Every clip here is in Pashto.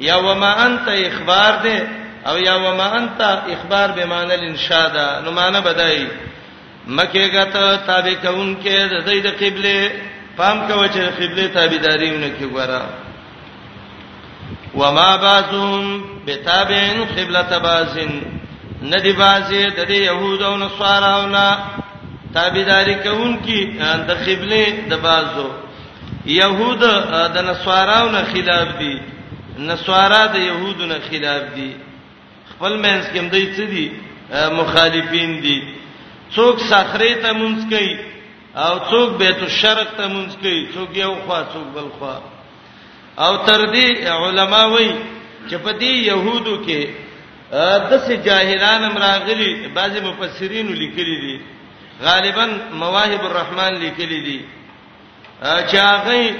یا وما انت اخبار ده او یا وما انت اخبار به معنی الانشاء ده نو معنی بدای مکه غت تابع کون کې د دې د قبله پام کوي چې قبله تابعداریونه کې ګورا وما بعضهم بتابعين قبلة بعضين ندی بازی د دې يهود او نصاراونه تابعداري کوونکي د قبله د بازو یهود د نصاراو نه خلاف دي نصارا د یهودو نه خلاف دي خپل مینس کې مدې څه دي مخالفین دي څوک صخره ته مونږ کوي او څوک بیت الشرق ته مونږ کوي څوک یو خوا څوک بل خوا او تر دې علما وایي چې په دې يهودو کې د څه جاهلان مراغلي بعضي مفسرین لیکلي دي غالبا مواهب الرحمن لیکلي دي چې هغه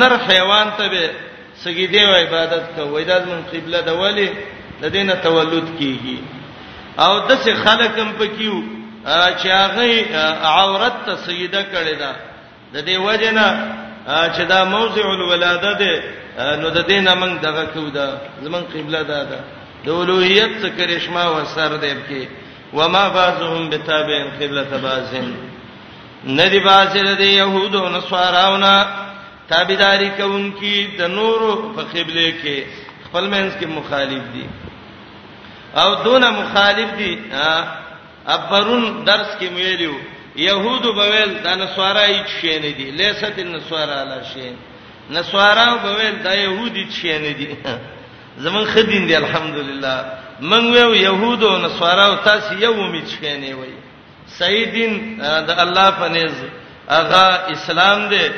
نر حیوان ته به سجدي او عبادت کوي دا زمون قبله د ولی د دینه تولد کیږي او د څه خلکم پکیو چې هغه عورت ته سجده کړی دا د دې وجنه چې دا موضع الولاده ده نو د دینه موږ دغه کو دا زمون قبله دا ده د اولوہیت څخه کرشمه و سر دې کې وما بعضهم بتابع قبلة بعض ندی بعض د يهود او نصاراونه تابعداري کوونکي د نورو په قبله کې خپل منځ کې مخالف دي او دونه مخالف دي ابرون درس کې ویلو يهودو بویل د نسوارا هیڅ شي نه دي لیست النسوارا لا شي نسوارا بویل د يهودي شي نه دي زمون خدین دی الحمدلله من ویو يهودو او نصاراو تاسو یو امید شینې وای سیدین د الله پنيز اغا اسلام دی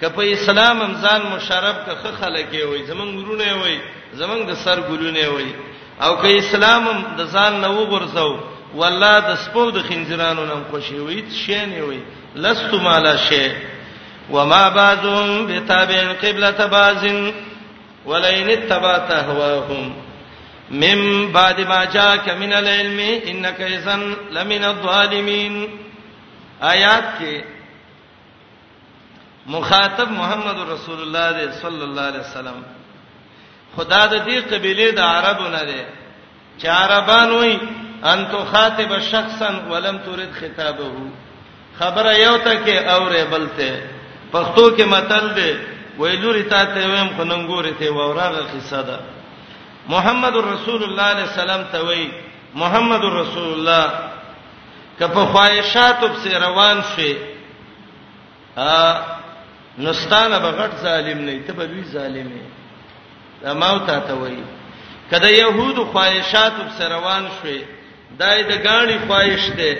کپه اسلام امزان مشرب که خلک وای زمون ورونه وای زمون د سر ګلونه وای او که اسلام د ځان نه وګرځاو والله د سپو د خنجرانو نن خوشي وای شینې وای لست مالا شی وما بعضهم بتابع قبلة بعض ولئن اتبعت اهواهم من بعد ما جاءك من العلم انك اذا لمن الظالمين آیات کې مخاطب محمد رسول الله دی صلی الله علیه وسلم خدا د دې قبيله د عربو نه دی چې عربان وای ان تو خاطب شخصا ولم تريد خطابه خبره یو ته کې اورې بلته پښتو کې متل دی ویلوري تا ته ویم خننګوري ته وراغه قصه ده محمد رسول الله علیه السلام ته وی محمد رسول الله کپه خواهشات په روان شي نو ستانه به غټ ظالم نه ته به لوی ظالم یې دا ما او تا ته وایي کله يهودو خواهشات سره روان شوي دای د غاڼي خواهش ده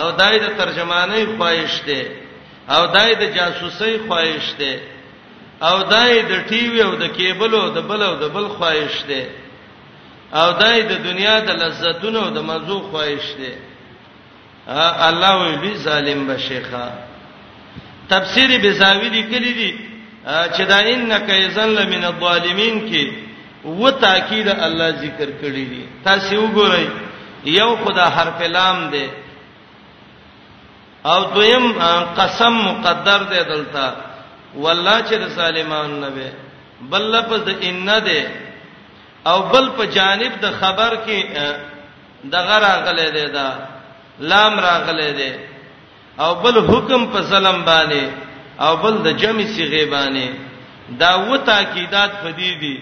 او دای د ترجمانۍ خواهش ده او دای د جاسوسۍ خواهش ده او دای د ټي وي او د کیبل او د بل او د بل خواهش ده او دای د دنیا د لذتونو او د مزو خواهش ده الله وی لوی ظالم به شیخا تفسیر بزاوی لیکلی دی چې دا انک یزن لمن الظالمین کې و تاکید الله ذکر کړی دی تاسو وګورئ یو خدا حرف لام دی او دویم قسم مقدر دی دلته والله چې ظالمان نه وي بل لفظ ان نه دی او بل په جانب د خبر کې دغه راغله ده دا لام راغله ده او بل حکم په ظلم باندې او بل د جمع صيغه باندې دا و تاکیدات فدی دي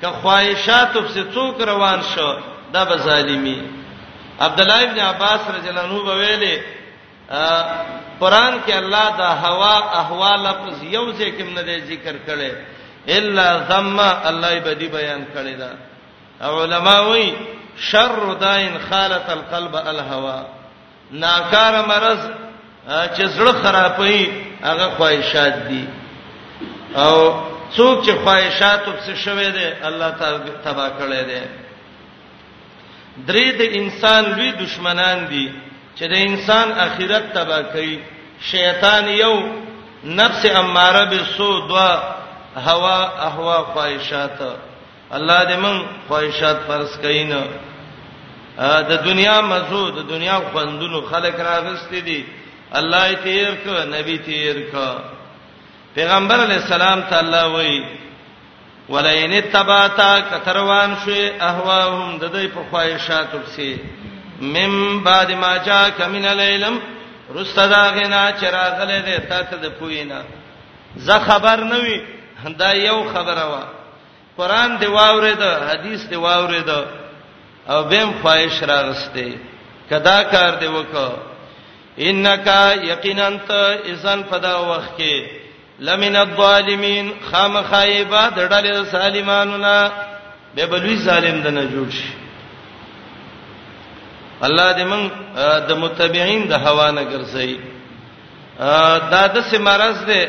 که خواهشات په څوک روان شو دا به ظالمی عبد الله ابن عباس رضی الله عنه ویلي قران کې الله دا هوا احوال لفظ یو ځکه نه ذکر کړي الا ذم الله به دې بیان کړي دا علماء وی شر داین خالت القلب الهوا ناکار مرض چې زړه خرابوي هغه خواهشات دي او څوک چې خواهشات وبس شوي دي الله تعالی تبا کړي دي درې د انسان لوی دشمنان دي چې د انسان اخرت تبا کوي شیطان یو نفس اماره به سو دوا هوا اهوا خواهشات الله دې مونږ خواهشات فرض کړي نه د دنیا مزو د دنیا خوندونو خلق راغستې دي الله یې تیر ک نبی تیر ک پیغمبر علی السلام ته الله وای ولئن تباتا کتروان شوی اهواهم د دې په خواهشاتو پسې مم بعد ما جا کمن العلم رستدا غنا چراغله دې تا ته د پوینا زه خبر نه وی دا یو خبره وا قران دی واورید حدیث دی واورید او بهم خواهش راغسته کدا کار دی وکړه انکا یقینا ت اذن پدا وخت کې لمن الظالمین خامخایبا د ډلې سالمانو نه به بلوی ظالم د نه جوړ شي الله دې موږ د متبعين د هوا نه ګرځي دا د سمارز ده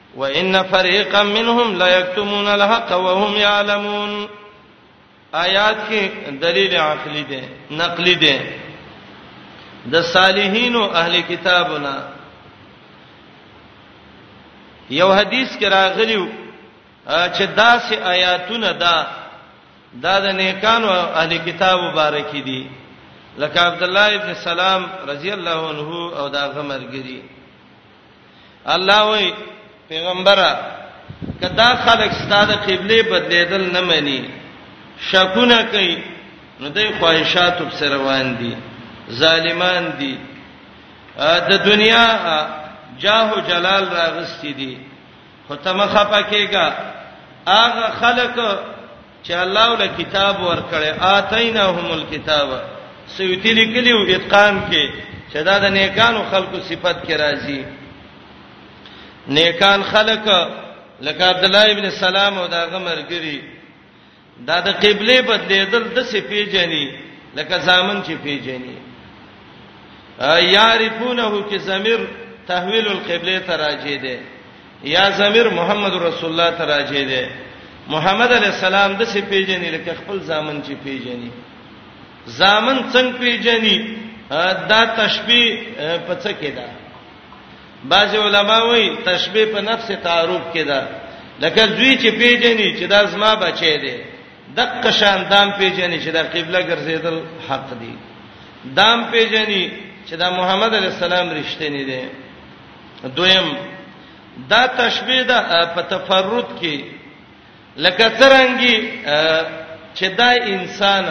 وان فريقا منهم لا يكتمون الحق وهم يعلمون آیات کې دلیل عقلی دی نقلی دی د صالحین او اهل کتابنا یو حدیث کې راغلیو چې داسې آیاتونه دا دا د نیکانو اهل کتاب مبارک دي لکه عبد الله ابن سلام رضی الله عنه او دا غمرګری الله وای پیغمبره کدا خلک ستاده قبله بدلیدل نه مانی شکونه کوي نو دای خواهشات په سر روان دي ظالمان دي د دنیا جاه او جلال راغستې دي خو تمخه پکېګا هغه خلک چې الله ول کتاب ورکړي اتیناهم الکتاب سیوتی لیکلی او اتقان کې چې دا د نیکانو خلقو صفت کې راځي نیکان خلق لکه عبد الله ابن سلام او داغه مرګري دا د قبله بدلیدل د څه پیژني لکه ځامن چې پیژني یعرفونه کې ضمیر تحویل القبله تراجه ده یا ضمیر محمد رسول الله ته راځي دی محمد علی السلام د څه پیژنې لکه خپل ځامن چې پیژنې ځامن څنګه پیژنې دا تشبیه په څه کې ده بعض علما وایي تشبیه په نفس تعارف کې ده لکه دوی چې پیژنې چې دا زما بچی دی دغه شان دام پیژنې چې دا قبله ګرځیدل حق دی دام پیژنې چې دا محمد علی السلام رښتینی دی دویم دا تشبیه ده په تفرد کې لکه څنګه چې دا انسان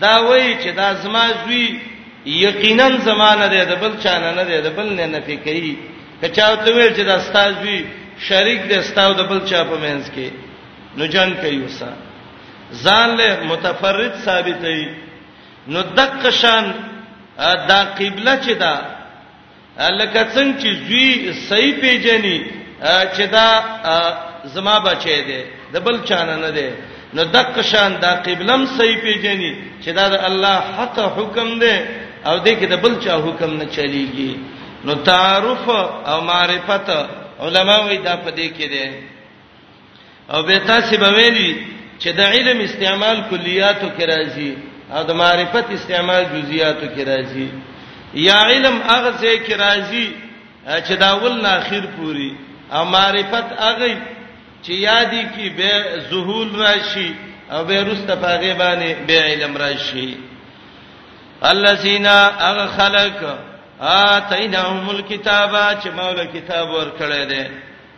دا وایي چې دا زما زوی یقینا زمانه ده د بل چانه نه ده د بل نه نه فکرې کچاو ته ویل چې دا استاد وی شریک ده استاد د بل چا په منځ کې نو جان کوي وسه ځان له متفرد ثابتې نو دک شان دا قبله چې دا لکه څنګه چې زوی صحیح پیژني چې دا زما بچی دی د بل چانه نه دی نو دک شان دا قبلم صحیح پیژني چې دا د الله حق حکم دی او دې کې د بل چا حکم نه چلیږي نو تعارف او معرفت علما وی دا پدې کې دي او به تاسو به ویلي چې د علم استعمال کلیاتو کې راځي او د معرفت استعمال جزئیاتو کې راځي یا علم هغه څه کې راځي چې دا ول نه اخر پوری او معرفت هغه چې یادی کې به ظهور راشي او به رسته پاغه باندې به علم راشي الذين اغ خلق اتیناهم الكتاب چې مولا کتاب ورکړی دی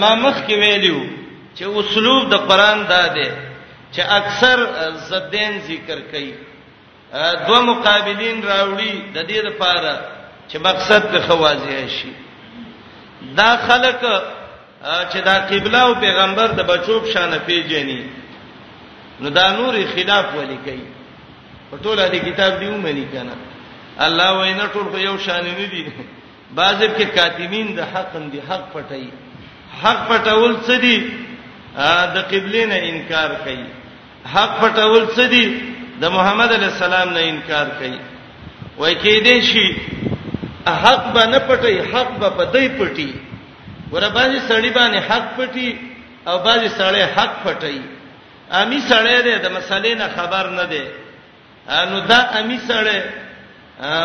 ما مخ کې ویلو چې اسلوب د قران دا دی چې اکثر زدين ذکر کوي دو مقابلین راوړي د دې لپاره چې مقصد په خوازی شي دا خلک چې دا قبله او پیغمبر د بچوب شانه پیژني نو دا نور خلاف ولي کوي په ټوله دې کتاب دی ومني کنه الله وینا ټول په یو شان نه دي بعضی کې کاتمین د حق هم دي حق پټي حق پټول څه دي د قبله نه انکار کوي حق پټول څه دي د محمد علی السلام نه انکار کوي وای کې دې شي حق به نه پټي حق به پدې پټي ور باندې سړی باندې حق پټي او باندې سړی حق پټي امی سړی دې د مسلې نه خبر نه دی نو دا امی سره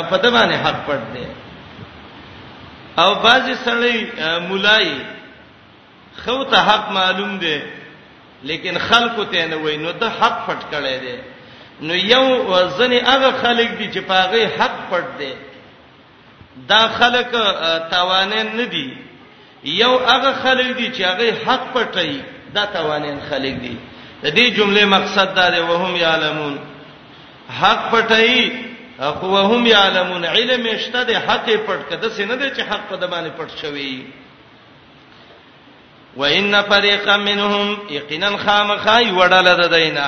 په د باندې حق پټ دی او بعضی سره مولای خو ته حق معلوم دی لیکن خلکو ته نه وای نو د حق پټ کړي دی نو یو ځنې هغه خلک دي چې پاغه حق پټ دی دا خلک توانین نه دي یو هغه خلک دي چې هغه حق پټي دا توانین خلک دي د دې جملې مقصد دا دی وهم یعلمون حق پټي خو وهم یعلمون علم شته د حق پټ کده سینه دي چې حق په د باندې پټ شوی وان فريقا منهم یقینا خامخای وړل د دینه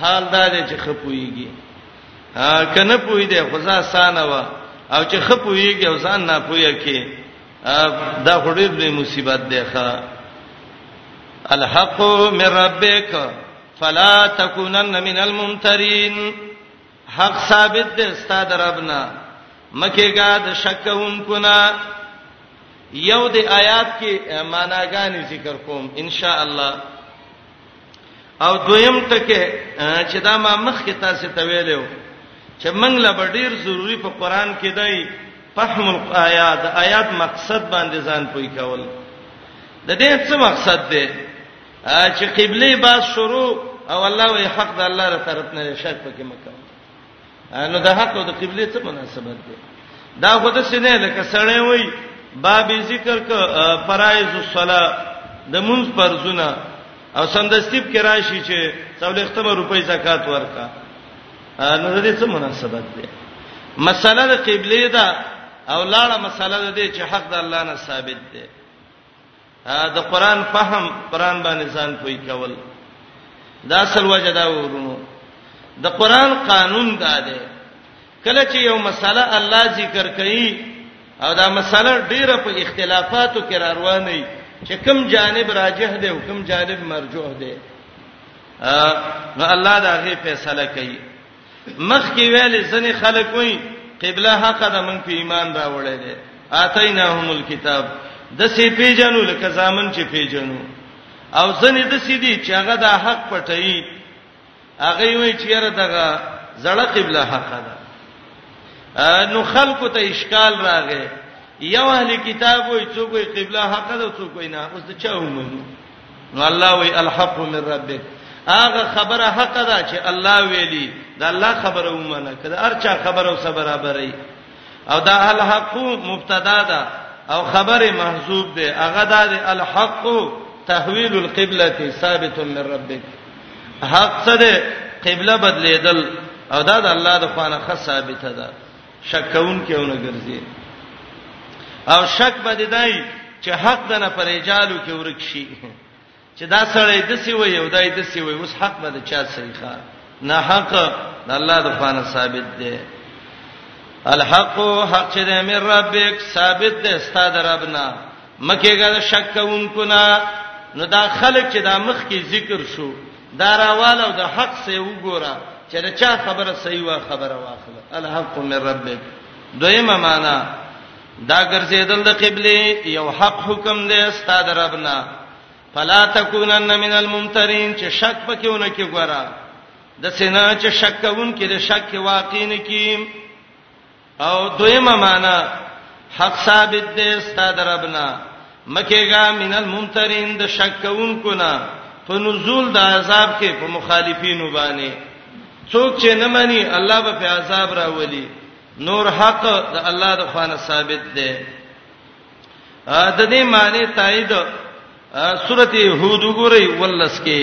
حال دا دی چې خپويږي ا کنه پوي دی خو ځا سانه وا او چې خپويږي او ځان نه پوي کې دا خوري د مصیبت دی ښا الحق من ربک فلا تکونن من الممترین حق ثابت دی استاد ربنا مکه گا د شکون کنا یو د آیات کې معناګانی ذکر کوم ان شاء الله او دویم ټکه چې دا ما مخ کې تاسو ته ویلو چې موږ لا ډیر ضروری په قران کې دی فهم الآیات آیات مقصد باندې ځان پوي کول د دې څه مقصد دی چې قبله با شروع او الله وی حق د الله تر طرف نه شک پکې مکه نو د حق او د قبله څه مناسبت دی دا خو د سینې لکه سړی وای باب ذکر ک فرایز الصلاه د منځ فرضونه او سندستیب کې راشي چې څولختمه روپۍ زکات ورکا نو د دې څه مناسبت دی مسله د قبله ده او لاړه مسله ده چې حق د الله نه ثابت دی د قران فهم قران باندې ځان پوي کول دا اصل وجه دا ورونو د قران قانون دا دی کله چې یو مسله الله ذکر کوي او دا مسله ډیره په اختلافاتو کې روانه وي چې کوم جانب راجح دی او کوم جانب مرجوح دی نو الله دا غي فیصله کوي مخکې ویل ځنې خلک وایي قبله حق ده مونږ په ایمان راوړې ده اتیناهم الكتاب د سې پیجنو لکه ځامن چې پیجنو او ځنې د سې دي چې هغه د حق پټي هغه وی چې یاره دغه زړه قبله حق ده نو خلکو ته اشکال راغی یو اهل کتاب وای څوک وای قبله حق ده څوک وای نه اوس ته چا ومنو نو الله وی الحق من ربک هغه خبره حق ده چې الله ویلي دا الله خبره ومنه کړه ارچا خبره او صبره بري او دا الحق مبتدا ده او خبره محذوب ده هغه دا ده الحق تحویل القبلة ثابت من ربک حق څه ده قبله بدلیدل او دا د الله د خوانه خاص ثابت ده شک کوونکی ونه ګرځي او شک به دی دای چې حق دنه پر رجالو کې ورک شي چې دا سړی د سی وي او دای د سی وي اوس حق به د چا صحیح ښه نه حق د الله د پانه ثابت دی الحق حق چې د امر ربک ثابت دی ستاد ربنا مکه ګر شک کوونکو نه نو دا خلک چې دا مخ کې ذکر شو دا راواله او د حق سه وګوره چې دا چا خبره صحیح وا خبره واخله الحق من ربک دویمه معنا دا ګرځیدل د قبله یو حق حکم دی استاد ربنا فلا تکونن من الممترین چې شک پکېونه کې ګوره د سینا چې شک کوون کې د شک واقع نه کیم او دویمه معنا حق ثابت دی ستاد ربنا مکهګه من الممترین د شک کوونکو نه په نزول د عذاب کې په مخالفینو باندې څوک چې نه مانی الله به په عذاب راولي نور حق د الله د خوانه ثابت دی د دې معنی تایید سورته یهود وګورئ ولس کې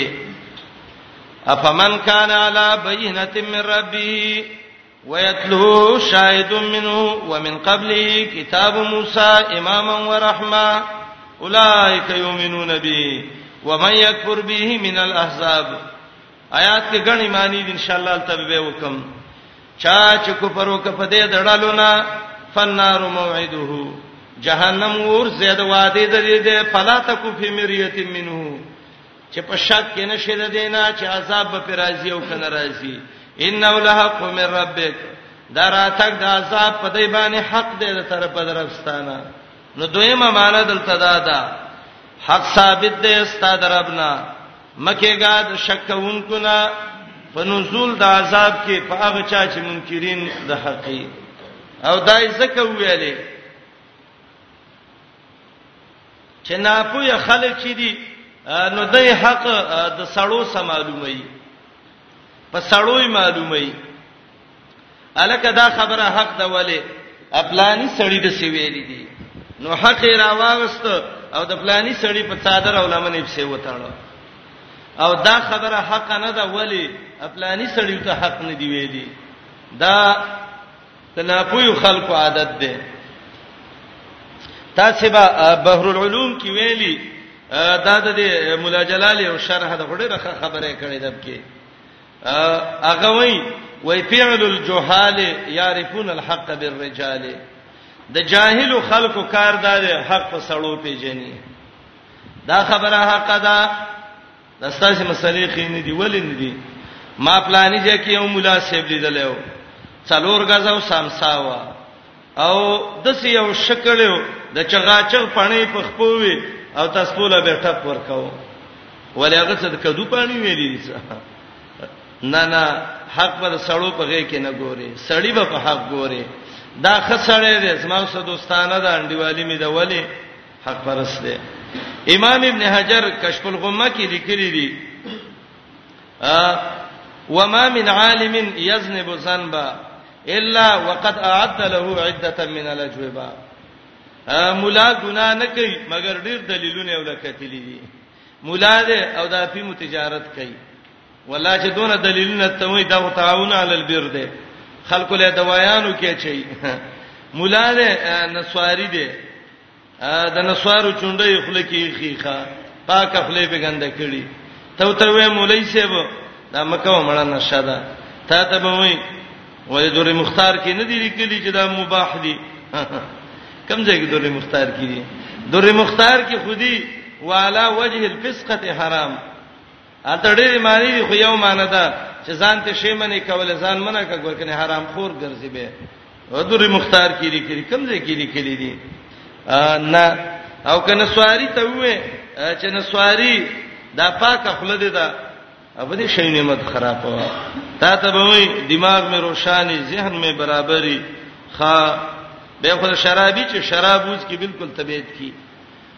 افمن کان علی بینه من ربی ويتلو شاهد منه ومن قبله كتاب موسى اماما ورحمه اولئک یؤمنون به ومن یکفر به من الاحزاب آیات کې غنی معنی دي ان شاء الله تبه به وکم چا چې کفر وک په دې دړالو نه فنار موعده جهنم ور زید وعده دې دې فلا تکو فی مریه منه چې په شک کې نشي د دینه چې عذاب به پر راځي او کنه راځي انه لحق من ربک دا راتګ د عذاب په دی باندې حق دی د طرف درفستانه نو دویمه معنی دلته دا ده حق ثابت دی استاد ربنا مکه ګاد شکونکو نه په نزول د عذاب کې په هغه چا چې منکرین د حقي او دای زکه ویلې چې ناپوهه خلک چې دي نو د حق د سړو سم معلومي په سړوي معلومي الکه دا خبره حق ده ولی افلانی سړی د سی ویلې دي نو حق راواغست او د فلانی سړی په صادر او لمنې په سی وتاړو او دا خبره حق نه ده ولی افلانی سړی ته حق نه دی ویلي دا د ناپوی خلکو عادت دی تاسو به بحر العلوم کې ویلي دا د مولا جلال یو شرح د غړي رخه خبره کړې ده کې هغه وای وای فعل الجهال يعرفون الحق بالرجال د جاهل خلکو کار دار حق په سړو پیژني دا خبره حق ده دا ستاسو مسلې خې نه دی ولې نه دی ما پلانې ځای کې یو مولا صاحب لیدل یو څلور غزاو سامساوا او د سې یو شکل یو د چغاچغ پانی په خپوي او تاسو په لبه ټپ ورکاو ولې هغه څه د کدو پانی ویلې دي نه نه حق پر سړو په غې کې نه ګوري سړی به په حق ګوري دا خسړې دې زما سره دوستانه ده انډیوالي مې ده ولې حق پرست دی امام ابن حجر کشف الغمه کې لیکلي دي وما من عالم يذنب ذنبا الا وقد اعد له عده من الاجوبه مولا ګنا نه کوي مګر ډیر دلیلونه ولکتلی دي مولا دې او د افیمو تجارت کوي ولا چې دونه دلیلونه ته وي دا تعاون علی البر دې خلکو له دوايانو کې چي مولا دې نسواری دې د نسوارو چونډې خله کې خيخه پاک خله به ګنده کړي تو ته وې مولای صاحب دا مکه مړه نشه ده تا ته به وې ولې دورې مختار کې نه دی لیکلي چې دا مباح دي کم ځای کې دورې مختار کې دي دورې مختار کې خودي والا وجه الفسقه حرام البته ډېری معنی دی خو یو معنی ده چې ځان ته شی منی کول ځان منه کا ګور کنه حرام خور ګرځي به ودوري مختار کې لیکلي کمزې کې لیکلي دي نه او کنه سواری ته وې چې نه سواری دا پاکه خله دي دا ابو دې شی نعمت خراب و تا ته به وي دماغ مې روشاني ذهن مې برابرۍ خا به خو شرابي چې شراب وز کې بالکل طبيعت کی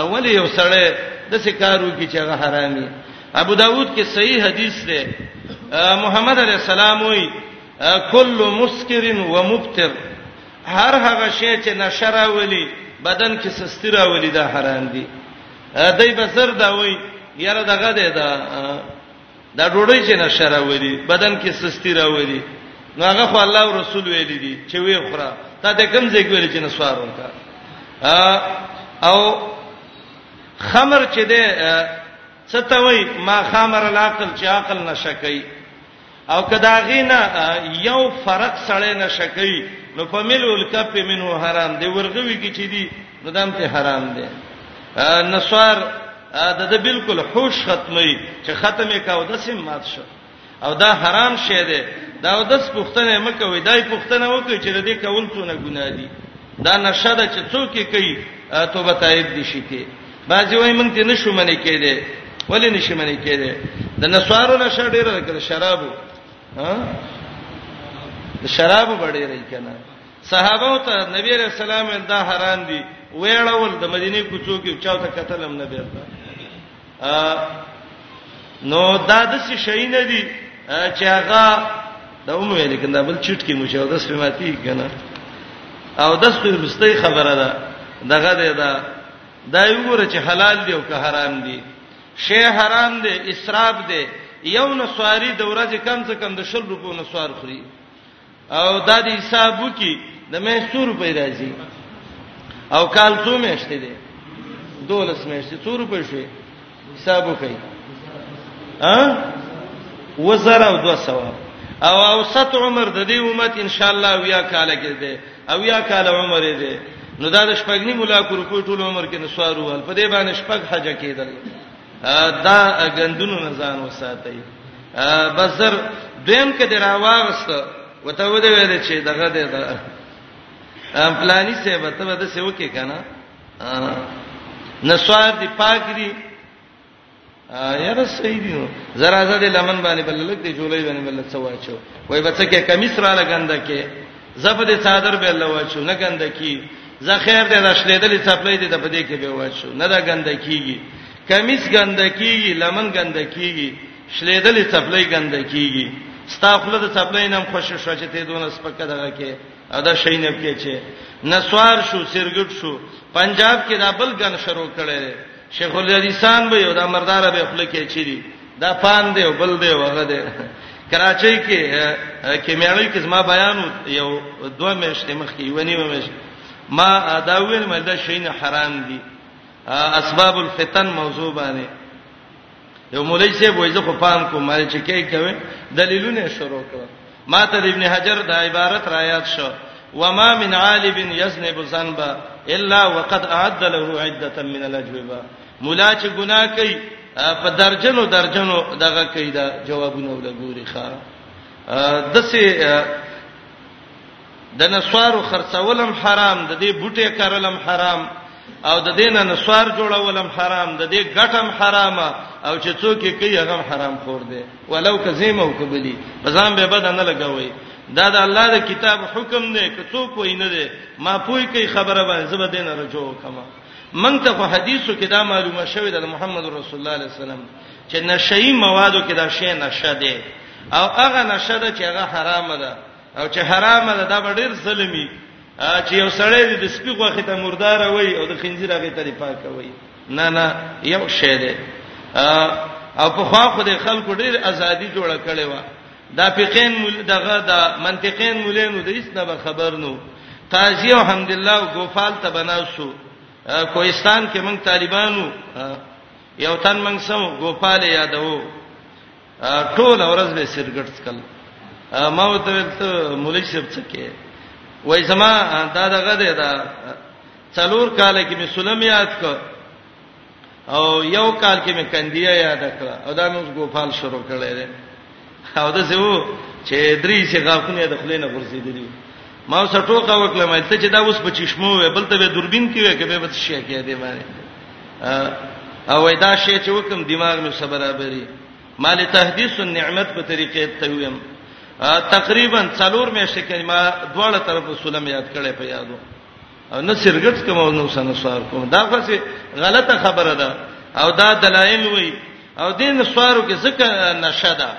اولی یو سړی د څه کارو کې چې هغه حرامي ابو داود کې صحیح حدیث دی محمد علی السلام وی کل مسکر و مبتر هر هغه شی چې نشره ولي بدن کې سستی راولي دا حرام دي دای بسر دا وی یاره دغه دی دا دا ډوډۍ چې نشه راوړي بدن کې سستی راوړي نو هغه خو الله او رسول ویل دي چې وی خورا تا ته کوم ځای ویل چې نسوار وکا او خمر چې ده ستوي ما خمر العقل چې عقل نشه کوي او کدا غینا یو فرق سړی نشه کوي نو په ملول کپ منو حرام دی ورغوي کې چې دی نو دام ته حرام دی نسوار د د بالکل هوش ختمي چې ختمه کاو د سم مات شو او دا حرام شی دی دا د اس پښتنه مکه وای دای پښتنه وکړي چې د دې کول څونه ګناه دي دا نشه ده چې څوک یې کوي توبه تایید دي شي کې بعضی وای مونږ ته نشو منې کېده ولې نشو منې کېده د نسوارو نشه ډیره ده شرابو ها شرابو ډیره کنه صحابه او ته نبی رسول الله دا حرام دي ویړول د مدینه کوڅو کې چاو ته قتل هم نه بیرته نو دا د څه شي نه دي چې هغه دا هم ویل کنده بل چټ کې مو شو د سپماتی کنه او د سپمستۍ خبره ده دغه ده دا دا یو ګره چې حلال دی او که حرام دی شی حرام دی اسراف دی یو نسواری د ورځې کم څه کم د شل روپو نسوار خوري او دا د حساب وکي د مې سور په راځي او کال څو میاشتې دي دولس میاشتې څو روپې شوې حساب وکي ا وزر او 200 او اوسط عمر د دې امت ان شاء الله ویا کال کې دي او یا کال عمر دي نو دا د شپږنی ملاکو روپې ټول عمر کې نسوارو ول په دې باندې شپږ حج کېدل دا غندونو نه ځان وساتي بسر دیم کده راوغست وته وده ویل چې دغه ده دا پلاني سه به ته به څه وکې کنه نسوار دی پاک دی یاره صحیح دی نو زرا زده لمن باندې بللک دی جولای باندې بلل څه واچو وای بچکه کمیس را لګنده کې زپ دې څادر به الله واچو نه ګندکی زه خیر دې راشلېدلې څپلې دې د پدې کې به واچو نه دا ګندکیږي کمیس ګندکیږي لمن ګندکیږي شلېدلې څپلې ګندکیږي ستافله د څپلې نام خوشی شو چې ته دونه سپکه دغه کې ادا شینب کې چې نسوار شو سرګټ شو پنجاب کې دا بل ګن شروع کړي شیخ الحدیثان به یو دا مردار به خپل کې چي دا پان دی بل دی وغه دی کراچۍ کې کې مېړی کې زما بیان یو دوه مېشتې مخ کې ونی و مېش ما دا ویل مې دا شین حرام دي اسباب الفتن موضوع باندې یو مولوی صاحب وایي زه خو پام کوم مال چې کې کوي دلیلونه شروع کړ ما ته ابن حجر دا عبارت را یاد شو وما من عالب يذنب ذنبا الا وقد اعد له عده من الاجوبه مولا چې ګناه کوي په درجنو درجنو دغه کوي دا جوابونه ولګوري ښا دسه د نسوارو خرڅولم حرام د دې بوټي کارلم حرام او د دې نه نسوار جوړولم حرام د دې ګټم حرام او چې څوک یې کوي هغه حرام خور دی ولو کزیمه او کبلی بزام به بد نه لګوي دا د الله د کتاب حکم دی که څوک وینه دی ما پوي کوي خبره باندې زبر دینه رجو کما مونږ ته په حدیثو کې دا معلومه شوې ده محمد رسول الله علیه وسلم چې نشئی موادو کې دا شی نشه دی او هغه نشه ده چې هغه حرام ده او چې حرام ده دا به ډیر ظلمي چې یو سړی د سپي غوخه ته مردار وای او د خنزیر هغه تری پاک وای نه نه یو شی دی او په خوا خو د خلکو ډیر ازادي جوړه کړې و دا فقین مول دغه دا منطقین مولینو د هیڅ نه به خبر نو قاضی او حمد الله او ګوفال ته بناسو کوهستان کې موږ طالبانو یو تن موږ سم ګوفال یادو ټول ورځ به سرګټ څکل ما وته ته مولوی صاحب څکه وای زما دا دغه دی دا څلور کال کې می سلم یاد کو او یو کال کې مې کندیا یاد کړه او دا مې اوس ګوپال شروع کړی دی او دا څه وو چې درې چې غاښونه د خلې نه ورسېدلی ما اوس ټوکا وکړه مې ته چې دا اوس په چشمو وې بل ته به دوربین کې وې کې به څه شي کې دی باندې او دا شی چې وکم دماغ مې صبر برابرې مال تحدیث النعمت په طریقې ته ویم تقریبا څلور میاشتې کلمه دواړه طرف سلام یاد کړې په یادو او نه سرګټ کوم او نه سنسوار کوم دا خاصه غلطه خبره ده او دا دلایل وای او دین سوارو کې ځکه نشه ده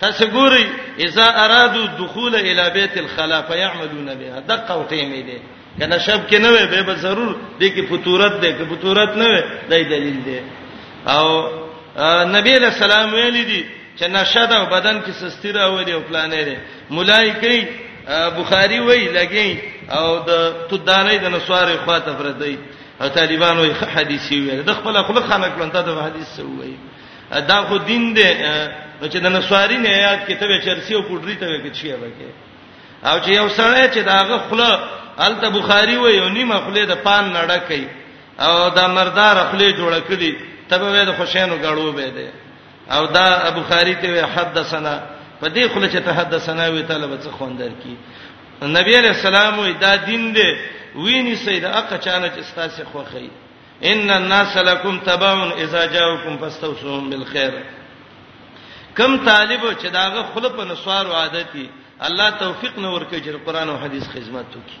تاسو ګورئ اذا ارادو دخول الى بيت الخلا فيعملون بها دقه او ټیمې دي کنه شب کې نه وي به ضرور دې کې فطورت ده کې فطورت نه وي دای دلیل ده او نبی له سلام ویل دي چې نشه ده بدن کې سستی راولي او پلانې ده مولای کوي بخاری وای لګي او د تدانې د نسوارې خواته پردې او طالبانو یې حدیثي ویل د خپل خپل خانه کړن ته د حدیث څه وای دا خو دین دی چې د نسواری نه یاد کتابه چرسی او پډری ته کې چی راکې او چې یو سړی چې داغه خله الته بخاری وای او نیمه خله د پان نړه کوي او دا مردار خله جوړ کړي تبه وې د خوشینو غړو به دی او دا بخاری ته حدثنا په دې خله چې ته حدثنا وی طالب څه خوندر کی نبی علیہ السلام وی دا دین دی ویني سید اقا چانه چې ستاسو خوخی ان الناس لکم تبعون اذا جاءوکم فاستوصوهم بالخير کم طالب چې داغه خلپ نسوار عادتي الله توفیق نور کوي چې قران او حديث خدمت وکړي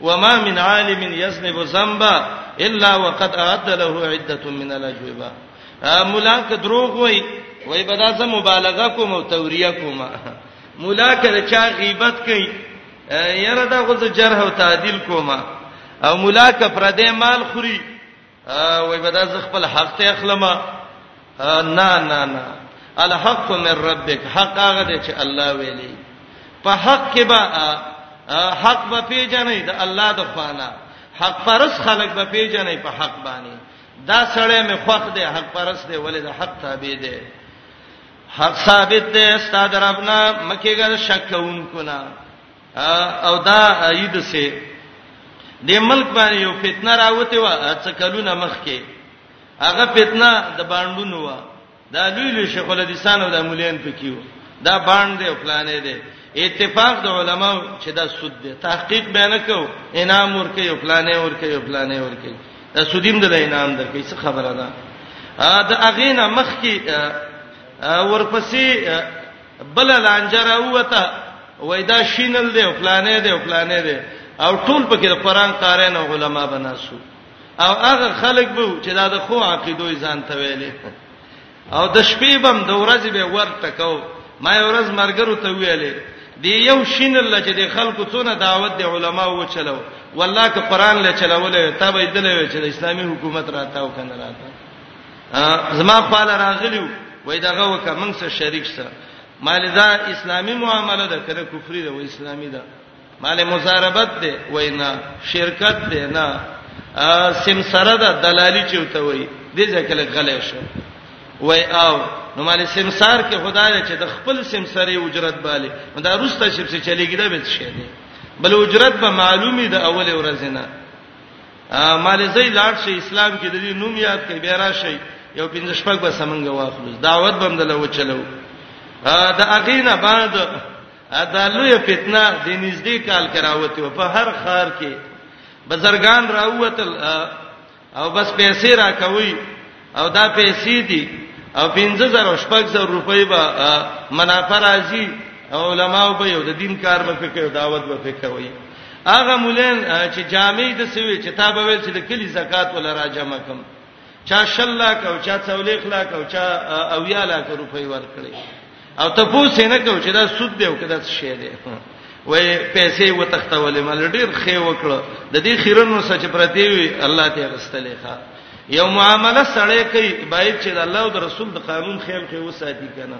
وما من عالم يذنب ذنبا الا وقد اعد له عده من الاجوبه مولا که دروغ وای وای بدا زه مبالغه کوم او توریه کوم مولا که چا غیبت کوي یره دا غو زه جرح او تعدیل کوم او مولا که پر دې مال خوري وای بدا ز خپل حق ته اخلم نه نه نه الحق من ربک حق هغه دی چې الله ویلي په حق کې به حق به پیژنې د الله د خوانه حق پرس خلق به پیژنې په حق باندې دا سړی مې خوښ دی حق پرس دی ولې د حق تابع دی حق ثابت دی استاد ربنا مکیګر شک کوونکو نه او دا اید سه د ملک باندې یو فتنه راوته و څه کلونه مخ کې هغه فتنه د باندونو و دا لوی لوی شیخ الحدیثان او د مولین پکې و دا باندې او پلانې دي اتفاق د علماو چې دا سود دي تحقیق به نه کو انعام ورکې او پلانې ورکې او پلانې ورکې دا سودیم د انعام درکې څه خبره ده دا اغینا مخ کې ورپسې بل لانجه راوته وای دا شینل دی او فلانې دی او فلانې دی او ټول پکې د قران قارین او علما بناسو او هغه خلک به چې دا د خو عقیدو ځان ته ویلې او د شپې بم د ورځې به ورته کو ما ورځ مرګرو ته ویلې دی یو شین الله چې د خلکو څونه دعوت د علما و چلو والله که قران له چلولې ته به دلې چې د اسلامي حکومت راته او کنه راته زما خپل راغلیو وای دغه وکه موږ سره شریک سره مال دا اسلامی معامله ده کله کفری ده و اسلامی ده مال مزاربت ده وینا شرکت ده نه سمسره ده دلالی چوته وای دې ځکه غلې شو وای او نو مال سمسار کې خدای چې د خپل سمسره اجرت باله دا روسته چې چلیږي دا به څه دی بل اجرت به معلومی ده اول ورځ نه مالزی لاړ شي اسلام کې د دې نوم یاد کوي به راشي یو پنځه شپږ به سمنګ واخلو دعوت بم دلو چلو دا اغینا بعد دا لوی فتنه د نږدې کال کراوته په هر خار کې بزرګان راوتل او بس پیسې راکوي او دا پیسې دي او 15000 شپږ زره روپۍ به منافع راځي علماء به یو د دین کار به کوي دعوت به کوي هغه مولین چې جامع د سوي چې تا به ویل چې د کلی زکات ولا راجم کم چا شلا کو چا څولې خلا کو چا اویا لا کو روپۍ ورکړي او ته پوښتنه نه کوي چې دا سود دی او کدا څه شی دی وای پیسې وتختولې مل ډیر خې وکړه د دې خیرنو سچ پرتی وی الله ته رستلې ښا یو معامله سړی کوي باید چې د الله او د رسول د قانون خیال کې وساتي کنه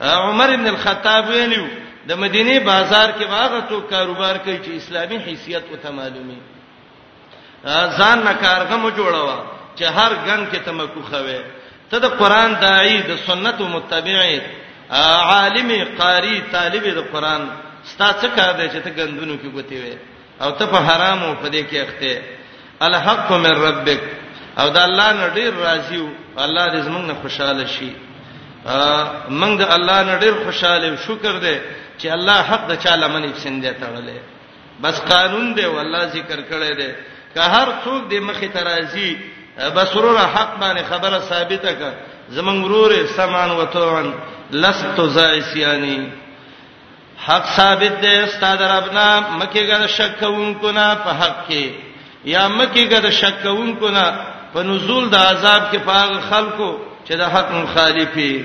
عمر ابن الخطاب ویلو د مدینه بازار کې واغه تو کاروبار کوي چې اسلامي حیثیت او تمالومي ځان نه کارغه مو جوړوا چې هر غن کې تمکو خوي ته د قران داعي د سنت متبعي عالم قاری طالب د قران ستا څه کار دی چې ته غندونو کې ګوتې وې او ته په حرامو په دې کې اخته الحق من ربک او دا الله نه ډیر راضی او الله دې زمونږ نه خوشاله شي موږ د الله نه ډیر خوشاله او شکر دې چې الله حق د چا لمنې پسند ته تړلې بس قانون دی والله ذکر کړی دی که هر څوک د مخې ترازی بسرور حق باندې خبره ثابته ک زمنګ ورور سمان وتوان لست زایسیانی حق ثابت دی استاد ربنا مکه ګر شک کوونکو نه په حق کې یا مکه ګر شک کوونکو نه په نزول د عذاب کې پاغ خلکو چې د حق مخالفي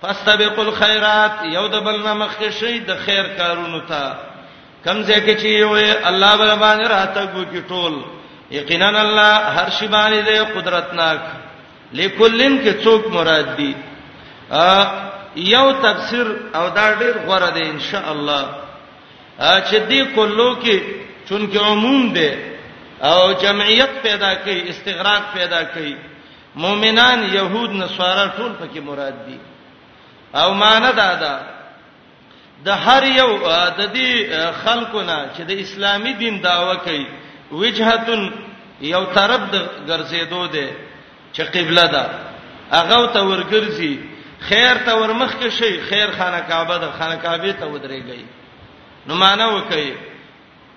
فاستبقوا الخيرات یو د بل نه مخکې شي د خیر کارونو ته کم ځکه چې یو الله بر باندې راته کو کی ټول یقینا الله هر شی باندې دی قدرتناک لکلن کې څوک مراد دی یو تفسیر او دا ډیر غوړه دی ان شاء الله چې دې کولو کې چونکه عموم دی او جمعیت پیدا کوي استغراق پیدا کوي مؤمنان يهود نصارا ټول پکې مراد دي او معنی دا ده د هر یو د دې خلکو نه چې د اسلامي دین داوا کوي وجهتون یو طرف د ګرځېدو ده چې قبله ده هغه ته ورګرځي خیر ته ورمخ کې شي خیر خانه کعبه ده خانه کعبه ته ودرېږي نو معنی وکړي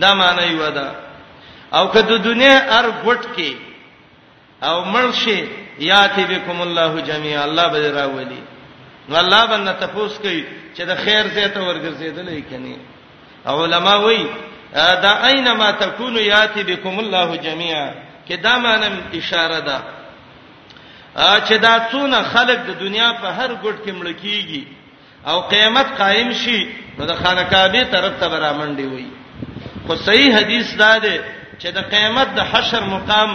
دا معنی یو ده او که د دنیا ار غټ کې او مرشي یاتی بكم الله جميعا الله به راولي نو الله باندې تفوس کوي چې د خیر زیت ورګرځیدلې کني علما وایي دا اينما تكون یاتی بكم الله جميعا کې دا معنی اشاره ده چې دا څونه خلک د دنیا په هر ګډ کې ملکیږي او قیامت قائم شي نو د خانه کعبه طرف ته برامنډي وي خو صحیح حدیث دا دی چې د قیامت د حشر مقام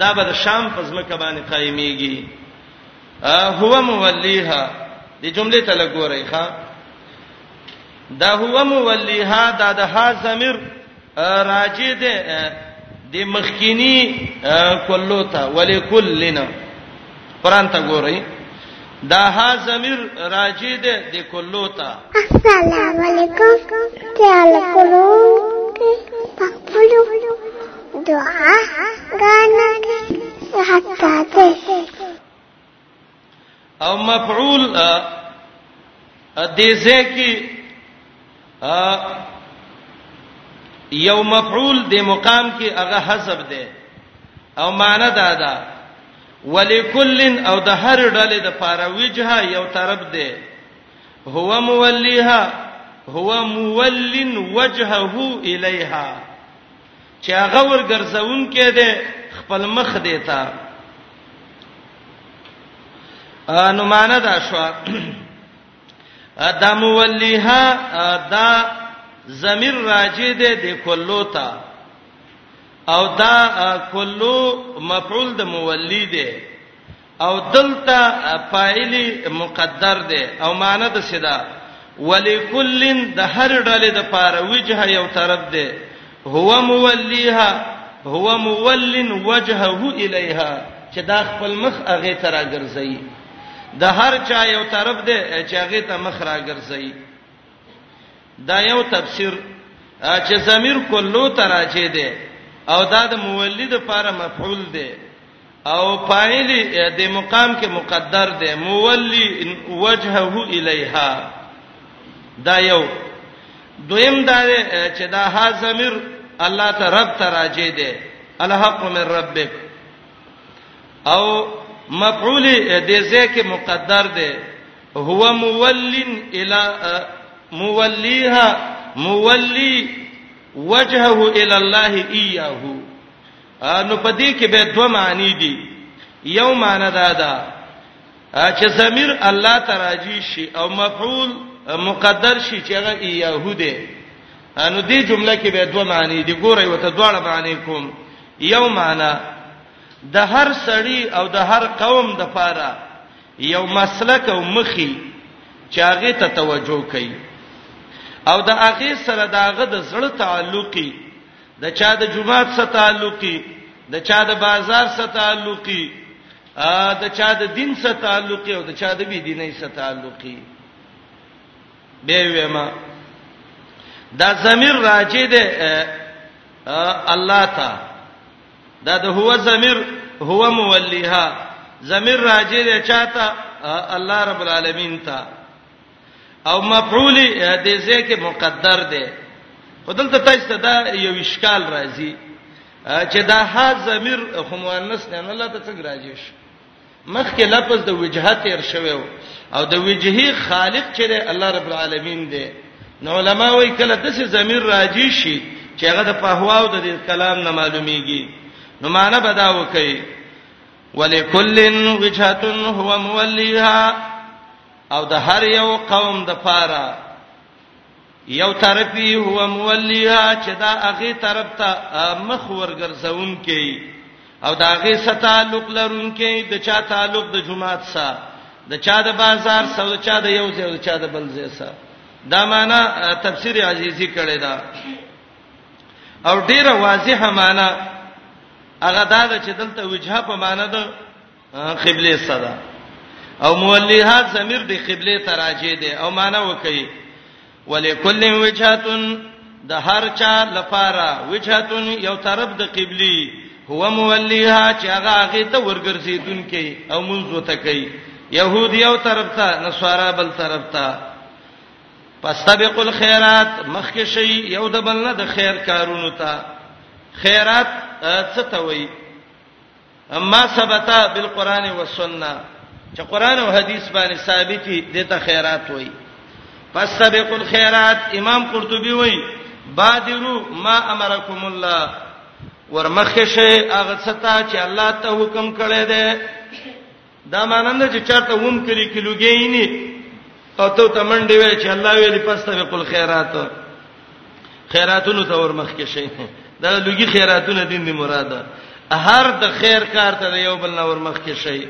دا به د شام په ځمکه باندې قائميږي هو مولیها د جمله ته لګورئ ښا دا هو مولیها دا د ها ضمیر راجع ده د مخکینی کلو ته ولې کلنا قران ته ګورئ دا ها زمير راجع ده د کلو ته السلام علیکم تعال کولو پخپلو دعا غانا حتا ته او مفعول دې ځکه یو مفعول د مقام کې هغه حسب ده او معنی دا ده ولکل او د هر ډلې د پاره وجهه یو طرف ده هو مولیها هو مولن وجهه الیها چې هغه ورګرځون کې ده خپل مخ دیتا نو معنا دا شو دا مولیها دا زمير راجی ده د کلو ته او دا کلو مفعول د مولی ده او دلته فاعل مقدر دی او معنی د صدا ولکلن د هر ډلې د پاره وجه یو طرف دی هو مولیها هو مولن وجهه الیها چې دا خپل مخ هغه تر راګرځي د هر چا یو طرف دی چې هغه ته مخ راګرځي دا یو تفسیر چې ضمیر کلو تراجه دی او دا د مولد لپاره مفعول دی او فاعل د مقام کې مقدر دی مولی وجهه الیها دا یو دویم دا چې دا ها زمير الله ته رب ته راځي دی الحق من ربک او مفعول دې ځکه مقدر دی هو مولن الی مولیها مولی وجهه الی الله ایه نو په دې کې به دوه معنی دي یو معنی دا ده چې ضمیر الله تراجی شي او مفعول مقدر شي چې هغه یهوده انو دې جمله کې به دوه معنی دي ګورئ وته دواړه معنی کوم یو معنی د هر سړی او د هر قوم د پاره یو مسلک او مخي چې هغه ته توجه کوي او د هغه سره داغه د زړه تعلقي د چا د جمعات سره تعلقي د چا د بازار سره تعلقي د چا د دین سره تعلقي او د چا د بی دیني سره تعلقي به وېما دا ضمیر راځي د الله ته دا د هو ضمیر هو مولیها ضمیر راځي د چاته الله رب العالمین ته او مفعول دې ځکه مقدر دی خدلته تاسو ته دا یو اشکال راځي چې دا ها ضمیر خو مؤنث نه نه لاته څنګه راځي شي مخکې لفظ د وجهه تیر شوی او د وجهه خالق چې الله رب العالمین دی نو علما وایي کله د څه ضمیر راځي شي چې هغه د فهوا او د کلام نه معلومیږي نو معنا بدا وکي ولکل وجهه هو موليها او د هر یو قوم د پاره یو طرف یې هو مولیها چې دا هغه طرف ته مخ ورګرځون کې او دا هغه ستالق لرون کې د چا تعلق د جماعت سره د چا د بازار سره د چا د یو ځای د چا د بل ځای سره دا معنا تفسیر عزیزی کړی دا او ډیره واضحه معنا هغه دا چې دلته وجهه په معنا ده قبله صدا او مولها ضمیر د قبله تراجه ده او معنا وکي ولکل وجهتون د هر چا لپاره وجهتون یو طرف د قبلي هو موليها چې هغه هغه ته ورګرځیدون کې او منځ وته کوي يهود یو طرف ته نصارا بل طرف ته فاستبقوا الخيرات مخکې شي یو د بل نه د خیر کارونو ته خیرات څه ته وایي اما ثبت بالقران والسنه چې قران او حدیث باندې ثابت دي دته خیرات وای پس سبق الخيرات امام قرطبي وای بادرو ما امرکم الله ورمخشه هغه ستا چې الله ته حکم کړی دی دا مانند چې چاته ووم کړي کې لګي نه او ته تمنډې وای چې الله ویلي پسته به قل خیرات خیراتونو ته ورمخ کې شي دا لګي خیراتونه دین دی مراد هر د خیر کار ته یو بل نور مخ کې شي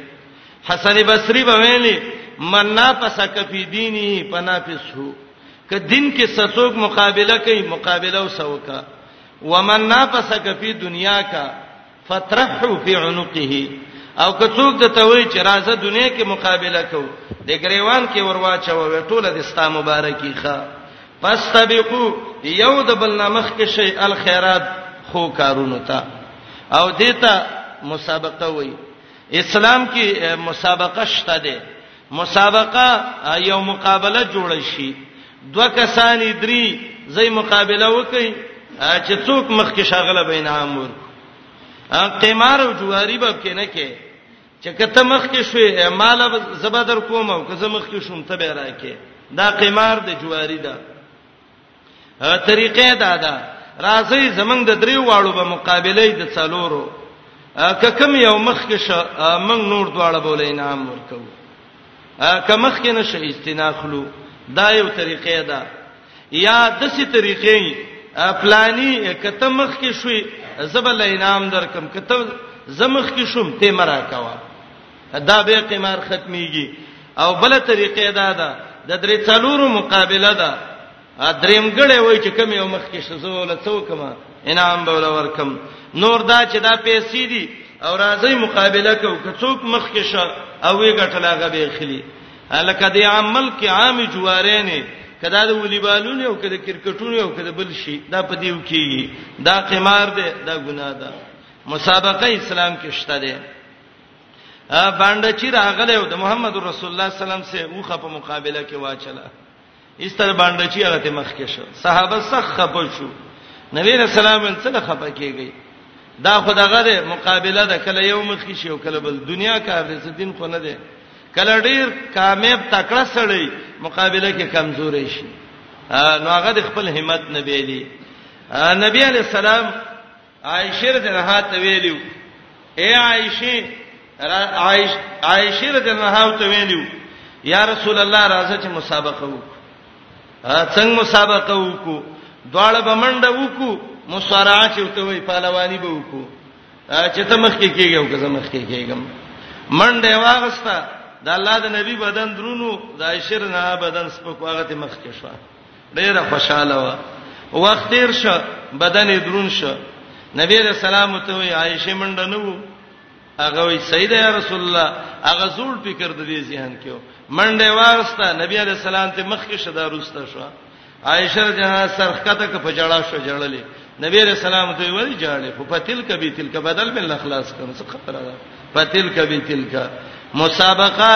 حسن بصری به ویلي من نا پسک فی دینی پنا پسو ک دین کې سڅوک مقابله کوي مقابله وسوکا ومن نا پسک فی دنیا کا فترحو فی عنقه او که څوک د توي چې راځه دنیا کې مقابله کو د گریوان کې ورواچو و ټوله د استا مبارکي ښه پس تبقو یو د بل نامخ کې شی الخيرات خو کارونو ته او دیتا مسابقه وای اسلام کې مسابقه شته ده مسابقه یو مقابله جوړ شي دوه کسان درې زې مقابله وکړي چې څوک مخکې شغله بین عام ور قمار او جواری به کې نه کې چې کته مخکې شوې مال زبادر کوم او که زه مخکې شوم ته به راکې دا قمار د جواری ده طریقې دا ده راځي زمنګ د دریو واړو به مقابله د څلورو که کم یو مخ کې ش من نور دواړه بول انعام ورکو که مخ کې نشه استناخلو دا یو طریقې ده یا دسی طریقې پلانی کته مخ کې شوي زبل انعام درکم کته زمخ کې شوم ته مرا کوا دا به قمار ختميږي او بل طریقې دا ده د درې څلورو مقابله ده دریم ګړې وای چې کم یو مخ کې شزو له څوکما انعام به ولور کم نور دا چې دا پیسې دي او راځي مقابله کو که څوک مخ کې شه او وی غټلا غبي خلی الکه دی عمل کې عام جواره نه کدا د ولیبالونو او کدا کرکټونو او کدا بل شي دا په دیو کېږي دا قمار دی دا ګناه ده مسابقه اسلام کې شته ده باندې چې راغله او د محمد رسول الله سلام سره اوخه په مقابله کې واچله ایستر باندې چې هغه ته مخ کې شو صحابه سخ خپه شو نبی رسول الله څخه خپه کیږي دا خدغه ده مقابله ده کله یو مخ کې شو کله بل دنیا کار دې دین خو نه ده کله ډیر کامیاب تکړه سړی مقابله کې کمزورې شي نو هغه د خپل همت نه بیلی نبی علی السلام عائشه رضی الله عنها ته ویلو اے عائشه عائشه رضی الله عنها ته ویلو یا رسول الله راځه چې مسابقه وکړو څنګه مسابقه وکړو دواړه بمنډه وکړو مصارعه چې وته وي پهلوانی به وکړو چې ته مخ کې کېږي او که زه مخ کې کېږم منډه واغسته د الله د نبی بدن درونو د عائشه نه بدن سپکو هغه ته مخ کې شو ډیره خوشاله و وخت تیر شو بدن یې درون شو نبی رسول الله ته وی عائشه منډه نه وو هغه وی سید رسول الله هغه زول فکر د دې ذهن کې منډه واغسته نبی علیہ السلام ته مخ کې شدا روسته شو عائشه جنا سرخته کې پجړا شو جړلې نبی علیہ السلام ته وی جړلې په پتل کبي تل ک بدل بل اخلاص کړم څه خبره ده پتل کبي تل ک مسابقه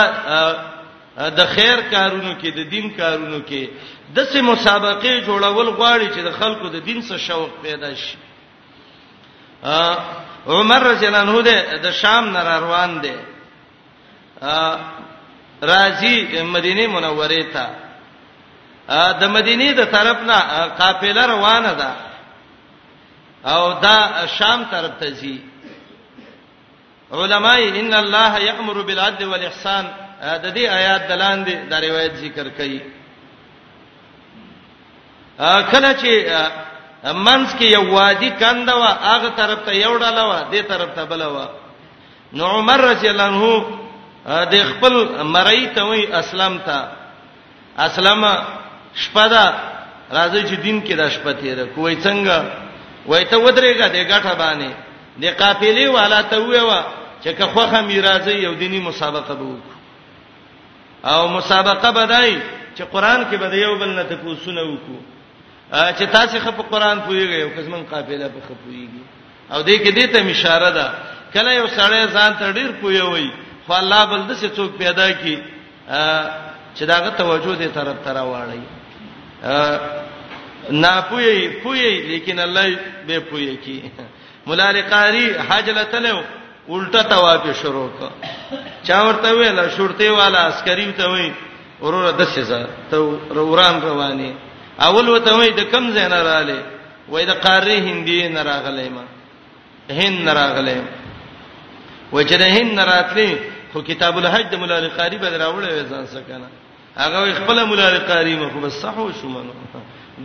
د خیر کارونو کې د دین کارونو کې د سه مسابقه جوړول غواړي چې د خلکو د دین سره شوق پیدا شي عمر رضی الله عنه د شام نه روان دی راځي مدینه منوره ته د مدینه د طرف نه قافله روانه ده او دا شام طرف ته ځي علماء ان الله یامر بالعدل والاحسان د دې آیات دلاندې دا روایت ذکر کړي کله چې منځ کې یو وادي کنده وا هغه طرف ته یو ډاله وا دې طرف ته بل وا نو عمر رضی الله عنه د خپل مرای ته وی اسلام ته اسلام شپه ده راځي چې دین کې د شپه تیر کوی څنګه وای ته ودرېګه د ګټه باندې د قافلې والا ته ویوا چې که خوخه میراځي یو دینی مسابقه به وکړو او مسابقه بدای چې قران کې به یو بل نه تکوسونه وکړو چې تاسو خپ قران پویږئ او کزمن قافله په خپویږي او دې کې دې ته اشاره ده کله یو سړی ځان ته ډیر پویوي خو الله بل د څه څوک پیدا کی چې داغه توجه دې طرف ترا واړی نه پوي پوي لیکن الله به پوي کی مولا لقاری حج لتلو الټا طواف شروع ک چا ورته ویل شرطي والا عسکری ته وی ورور د سزا ته وران رواني اول وته وی د کم زین رااله وای د قاره هندي نه راغلی ما هند نه راغله و چې د هند نه راتلې خو کتاب الحج د مولا علي قاری به راوړې وې ځان سکنه هغه خپل مولا علي قاری مخ بس صحو شو منو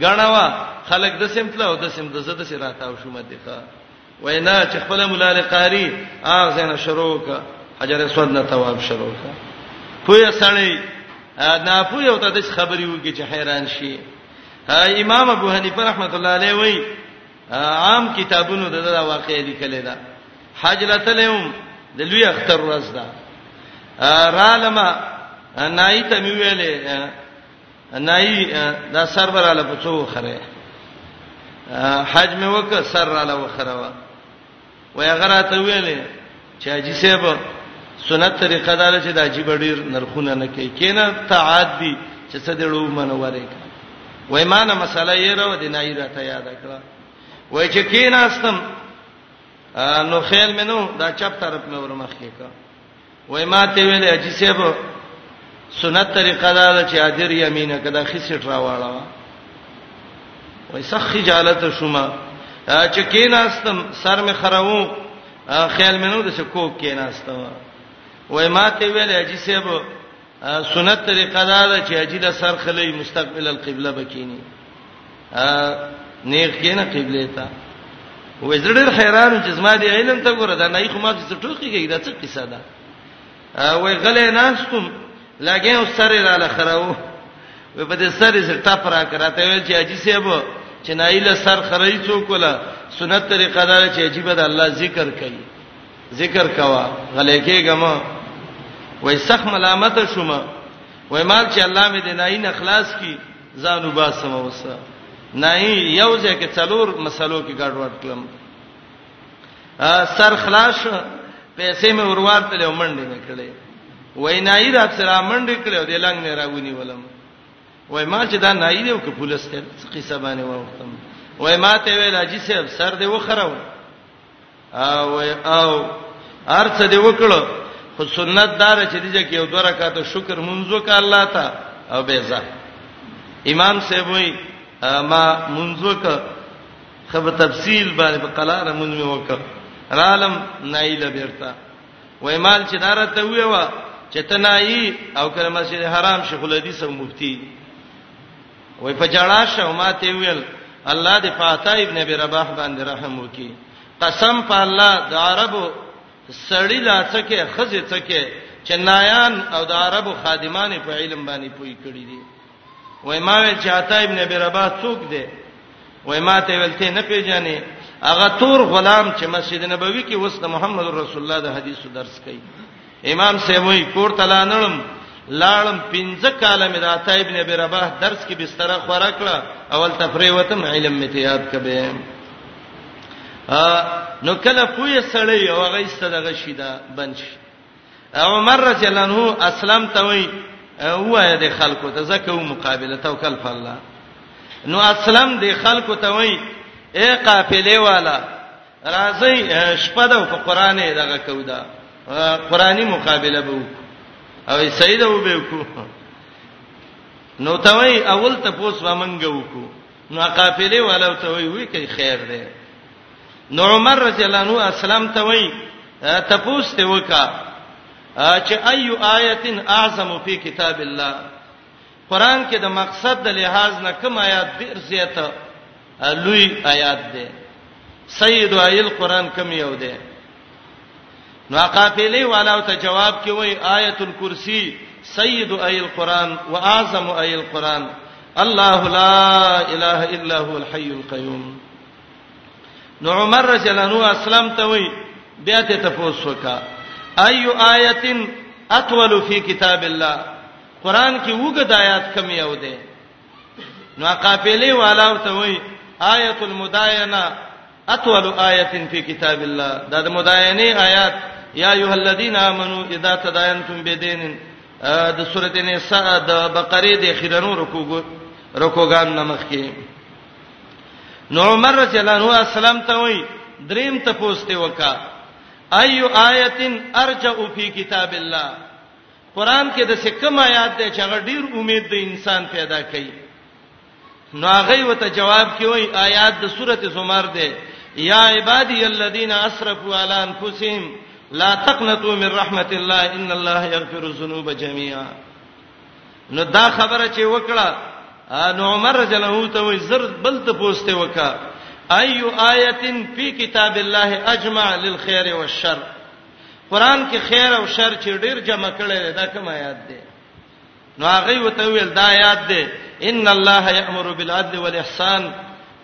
غنوا خلک د سمتل او د سم د زده سي راتاو شو مده ښا وینا چې خپل مولا علي قاری هغه څنګه شروع کا حجر اسود نه تواب شروع کا پوهه سړی نه پوهه او ته د خبرې وږي چې حیران شي امام ابو حنیفه رحمۃ اللہ علیہ وایي عام کتابونو دغه واقع لیکل ده حج لتلم د لوی اختر ورځ ده را لما نای ته می ویلې نای دا سر براله پڅو خره حج می وک سر راله وخره وای هغه راته ویلې چې حاجی صاحب سنت طریقه دار چې د عجیب ډیر نرخونه نه کوي کینه تعاد دي چې څه دړو منورې کا وای ما نه مسله یې راو دي نه یې راته یاد کړه وای چې کینه استم نو خیال منو دا چپ طرف مې ورمخ کې کا وای ما ته ویل اجي صاحب سنت طریقه دا ده چې ادر یمینه کدا خسټ راواړه وای سخ خجالت شوما چې کیناستم سر می خراو خیال مینو د شکوک کیناستم وای ما ته ویل اجي صاحب سنت طریقه دا ده چې اجیله سر خلی مستقبل القبله بکینی نیغ کینه قبله ته وې زړه حیران چې زما دی علم ته ګوره دا نه خو ما څه ټوکیږي دا څه قصه ده وې غلې ناستم لګې او سره را لخرو وې په دې سره سره ټاپ را کراته وې چې اجي صاحب چې نایله سر خرای څوک ولا سنت طریقه دا چې عجیب ده الله ذکر کوي ذکر کوا غلې کېګم وای سخ ملامت شوم وای مال چې الله مې دې نای نه خلاص کی ځان وباسم اوسه نای یو ځکه څلور مسلو کې ګډ وډ کړم سر خلاص پیسې مې ورواته له منډې مې کړې وای نای را سره منډې کړې دې لنګ نه راونی ولم وای ما چې دا نای دی او که پولیس ته قصه باندې وختم وای ما ته ویل اجي صاحب سر دې وخره او او ارڅ دی وکړو خو سنت دار چې دې کې یو دوه رکعات شکر منځو کا الله تا او بیزا امام صاحب وی ما منځو کا خب تفصیل باندې په قلار منځ می وکړ رالم نایله بیرتا وای مال چې دارته وی وا چې تنای او کله مسجد حرام شیخ الحدیث او مفتی وای په جړا شو ما ته ویل الله دې فاطا ابن ابي رباح باندې رحم وکي قسم په الله د عربو سړی لاڅکه خزه څکه چې نایان او د عربو خادمانه په علم باندې پوي کړی دي وای ما ویل چې عطا ابن ابي رباح څوک دی وای ما ته ویل ته نه پیژنې هغه تور غلام چې مسجد نبوي کې وسته محمد رسول الله د حدیثو درس کوي امام صاحب وی کور ته لانړم لاړم پنځه کاله مې د عطا ابن ابي رباح درس کې بستر خورا کړه اول تفریح وتم علم مې تیاد کبه نو کله پوی سړی او هغه استدغه شیدا بنش عمر رضی الله عنه اسلام ته وی وای د خلکو ته زکه مقابله توکل په الله نو اسلام د خلکو ته وای اے قافله والا راځي شپه ده په قران یې دغه کودا قرآنی مقابله به وکړو او سید او به وکړو نو ته وای اول ته پوس و منګه وکړو نو قافلې والو ته وای وی کوي خیر دی نو عمر رضی الله عنه اسلام ته وای ته پوس ته وکا چې ايو آیتن اعظم فی کتاب الله قرآن کې د مقصد د لحاظ نه کوم آیات ډیر زیات لوی آیات دی سید ایل قرآن کوم یو دی نو قافلې والاو ته جواب کې وای آیت الکرسی سید ایل قرآن و اعظم ایل قرآن الله لا اله الا هو الحي القيوم نو عمر رضی الله عنه اسلام ته وای بیا ته تفوس وکا ايو آیتن اطول فی کتاب الله قران کې وګد آیات کم یو دی نو قافلې والا ورته وای آیت المداینه اطول آیت فی کتاب الله دا د مداینه آیات یا ایه الذین آمنو اذا تداینتم بدین د سورته نساء د بقره د اخیرنو رکوګو رکوګان نمخ کې نو عمر رضی الله عنه اسلام ته وای دریم ته پوسټه وکا ایو آیتن ارجع فی کتاب الله قران کې د سکم آیات دی چې هغه ډیر امید د انسان پیدا کوي نو هغه وته جواب کې وای آیات د سورته زمر دی یا عبادی الذین اسرفوا علی انفسهم لا تقنطوا من رحمت الله ان الله یغفر الذنوب جميعا نو دا خبره چې وکړه نو عمر رضی الله عنه ته وای زر بل ته پوسټه وکړه ايو آیه فی کتاب الله اجمع للخير والشر قران کې خیر او شر چې ډیر جمع کړي دی دا کوم آیات دی نو هغه وته ویل دا آیات دی ان الله یامر بالعدل والاحسان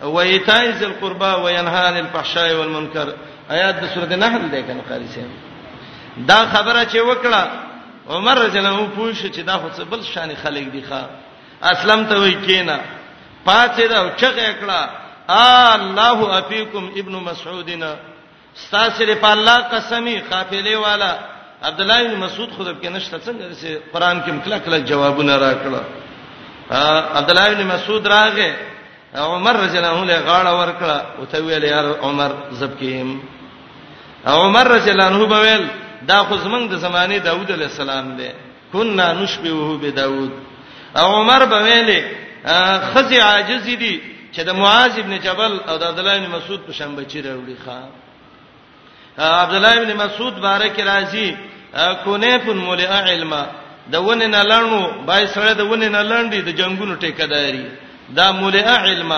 وایتاء ذی القربى وینها عن الفحشاء والمنکر آیات د سورته نحل دی کنه قاری سي دا خبره چې وکړه عمر رضی الله عنه پوښ چې دا خو څه بل شان خلک دي ښا اسلم ته وای کینا پاتې دا چغه کړه الله افیکم ابن مسعودنا ستاسو لپاره الله قسمی قافلې والا عبد الله بن مسعود خود په نشته څنګه چې قران کې مکلا کلا جوابونه راکړه عبد الله بن مسعود راغې عمر رضی الله عنه غاړه ورکړه او ته ویل یار عمر زبکیم عمر رضی الله عنه بویل دا خو زمنګ د زمانه داوود علی السلام دی کنا نشبهه بداود او عمر به ویلې خزي عاجز دي چې د معاذ ابن جبل او د عبد الله ابن مسعود په شان بچی راوړي ښا عبد الله ابن مسعود بارک راضي کونیف مولئ علم د ونه نه لړنو بای سره د ونه نه لړندې د جنگونو ټیکداري دا مولئ علم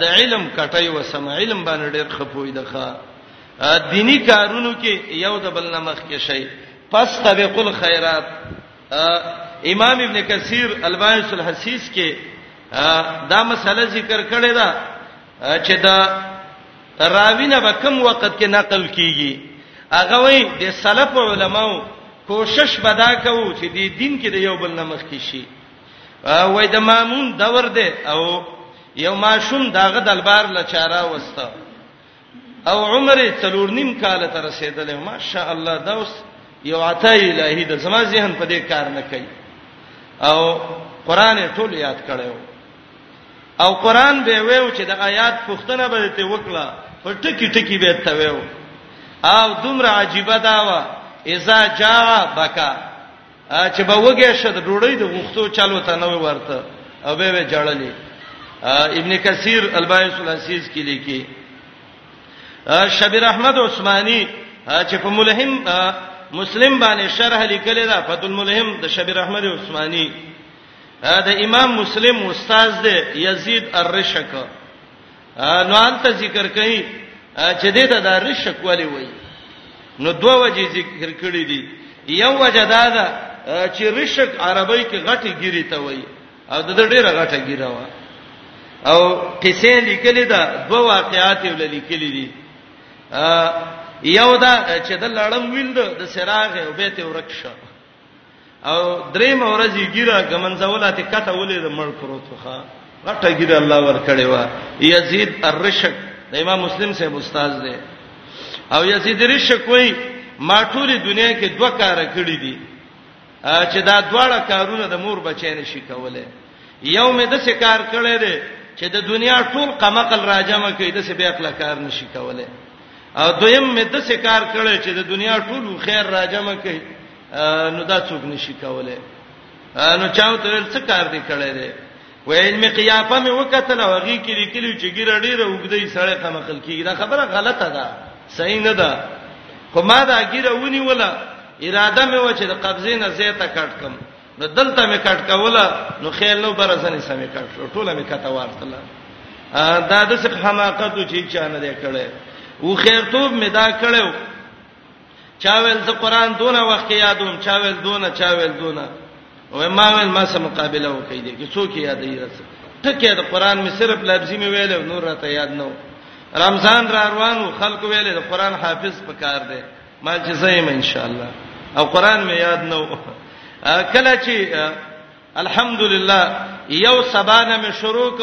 د علم کټي و سم علم باندې ډېر خپوي دغه دینی کارونو کې یو د بل نمخ کې شي فاستبقوا الخيرات امام ابن کثیر الباعث الحسیس کې دا مسله ذکر کړې ده چې دا راوینه به کم وخت کې نقل کیږي هغه وی د سلف علماو کوشش بدا کوو چې د دین کې د یو بل نمخ کې شي وای د مامون دور دی او یو ماشوم داغه دلبار لچاره وسته او عمر تلور نیم کال تر رسیدلې ماشاء الله دا اوس یو عطا الهی د زما ذهن په دې کار نه کوي او قران ټول یاد کړو او قران به ویو چې د آیات پښتنه به ته وکړه په ټکی ټکی به ته ویو او دومره عجیب دا و اذا جاء بکا چې به وګه شد ډوړی د غوښتو چالو ته نو ورته او به به جړلې ابن کثیر البایس العزیز کې لیکي شبیر احمد عثماني چې په ملهم مسلم باندې شرح لیکل دا فتح الملهم د شبیر احمد عثماني دا امام مسلم استاد دی یزید الرشک نو انت ذکر کوي چې دې ته دا رشک ولې وایي نو دوه وجې ذکر کړې دي یو وجه دا ده چې رشک عربی کې غټي ګيري ته وایي او د ډېره غټه ګیره و او قصې لیکلې ده دوه واقعات یې لیکلې دي یو دا چې د لړم ویند د سراغ او بیت ورک شو او درې مورځي ګیره ګمنځوله ته کته ولې د مړ پروت وخه غټه ګیره الله ور کړې و یزید الرشک د امام مسلم صاحب استاد دی او یزید الرشک وای ما ټول دنیا کې دوه کار کړی دي چې دا دواړه کارونه د مور بچی نشي کولای یو مې د څه کار کړی دی چې د دنیا ټول قمقل راجمه کوي د څه بیا خپل کار نشي کولای او دویم مې د څه کار کړی چې د دنیا ټول خیر راجمه کوي نو دا څوک نشي کولای نو چاو ته څه کار دی کړی دی ویل می قیافه می وکتل او غی کې لیکلو چې ګیر ډیره وګدې سړی قمقل کیږي دا خبره غلطه ده صحیح نه ده خو ما دا ګیره ونی ولا اراده مې و چې د قبضې نه زیاته کټ کم نو دلته مې کټ کوله نو خیال نو برزنې سمې کټ شو ټوله مې کته ورتله دا د څه حماقت چې چا نه دی کړی و خیرتوب مې دا کړو چا ویل ته قران دونه وخت یادوم چا ویل دونه چا ویل دونه او ما ویل ما سم مقابله وکړي دي چې څوک یادې راځي ټکه د قران مې صرف لفظي مې ویل نور راته یاد نه و رمضان را روانو خلکو ویل د قران حافظ پکار دی ما چې زایم ان شاء الله او قران مې یاد نو کله چې الحمدلله یو سبانه مې شروع ک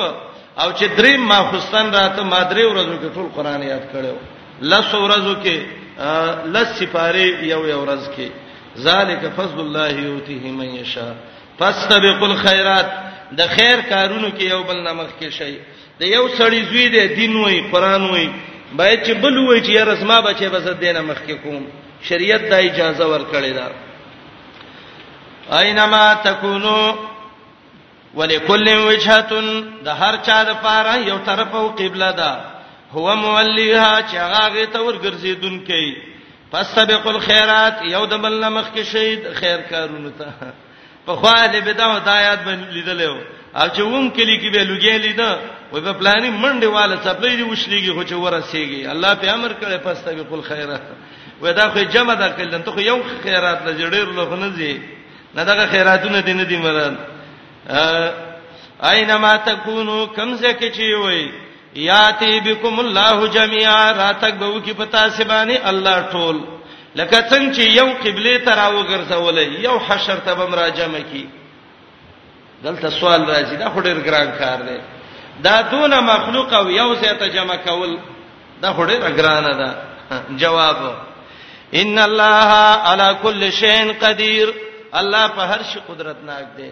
او چې درې ما خوستان راته ما درې ورځو کې ټول قران یاد کړو لس ورځو کې لس سپاره یو یو ورځ کې ذالک فضل الله یوتیه من یشا فاستبقوا الخيرات د خیر کارونو کې یو بل نمخ کې شي د یو سړی زوی دی دین وای قران وای باید چې بل وای چې یاره زما بچي بس دینه مخ کې کوم شریعت دا اجازه ورکړی دا اينما تکونو ولکل وجهتن د هر چا د پاره یو طرف او قبله ده هو مولیها چې هغه ته ورګرځیدون کوي فاستبقوا الخيرات یو د بل نمخ کې شهید خیر کارونه ته په خو اهل بدعو د آیات باندې لیدل او چې ووم کلی کې به لګې لیدل وې په پلاني منډه والا سپلې دی وشلېږي خو چې ورسېږي الله په امر کړي پس ته خپل خیره وې دا خو جمع ده کله ته خو یو خیرات لجړې له نه زی نه دغه خیراتونه دین دي مراد اينما تکونو کمزه کې چی وای یاتی بكم الله جميعا راتک به وکي پتا سبانی الله ټول لکه څنګه چې یو قبله ته راوګرځولې یو حشر ته بم راجمه کی دلته سوال راځي دا خډیر ګران کار دی دا دون مخلوق او یو ځای ته جمع کول دا خډیر ګران ده جواب ان الله على كل شيء قدير الله په هر شي قدرتناک دی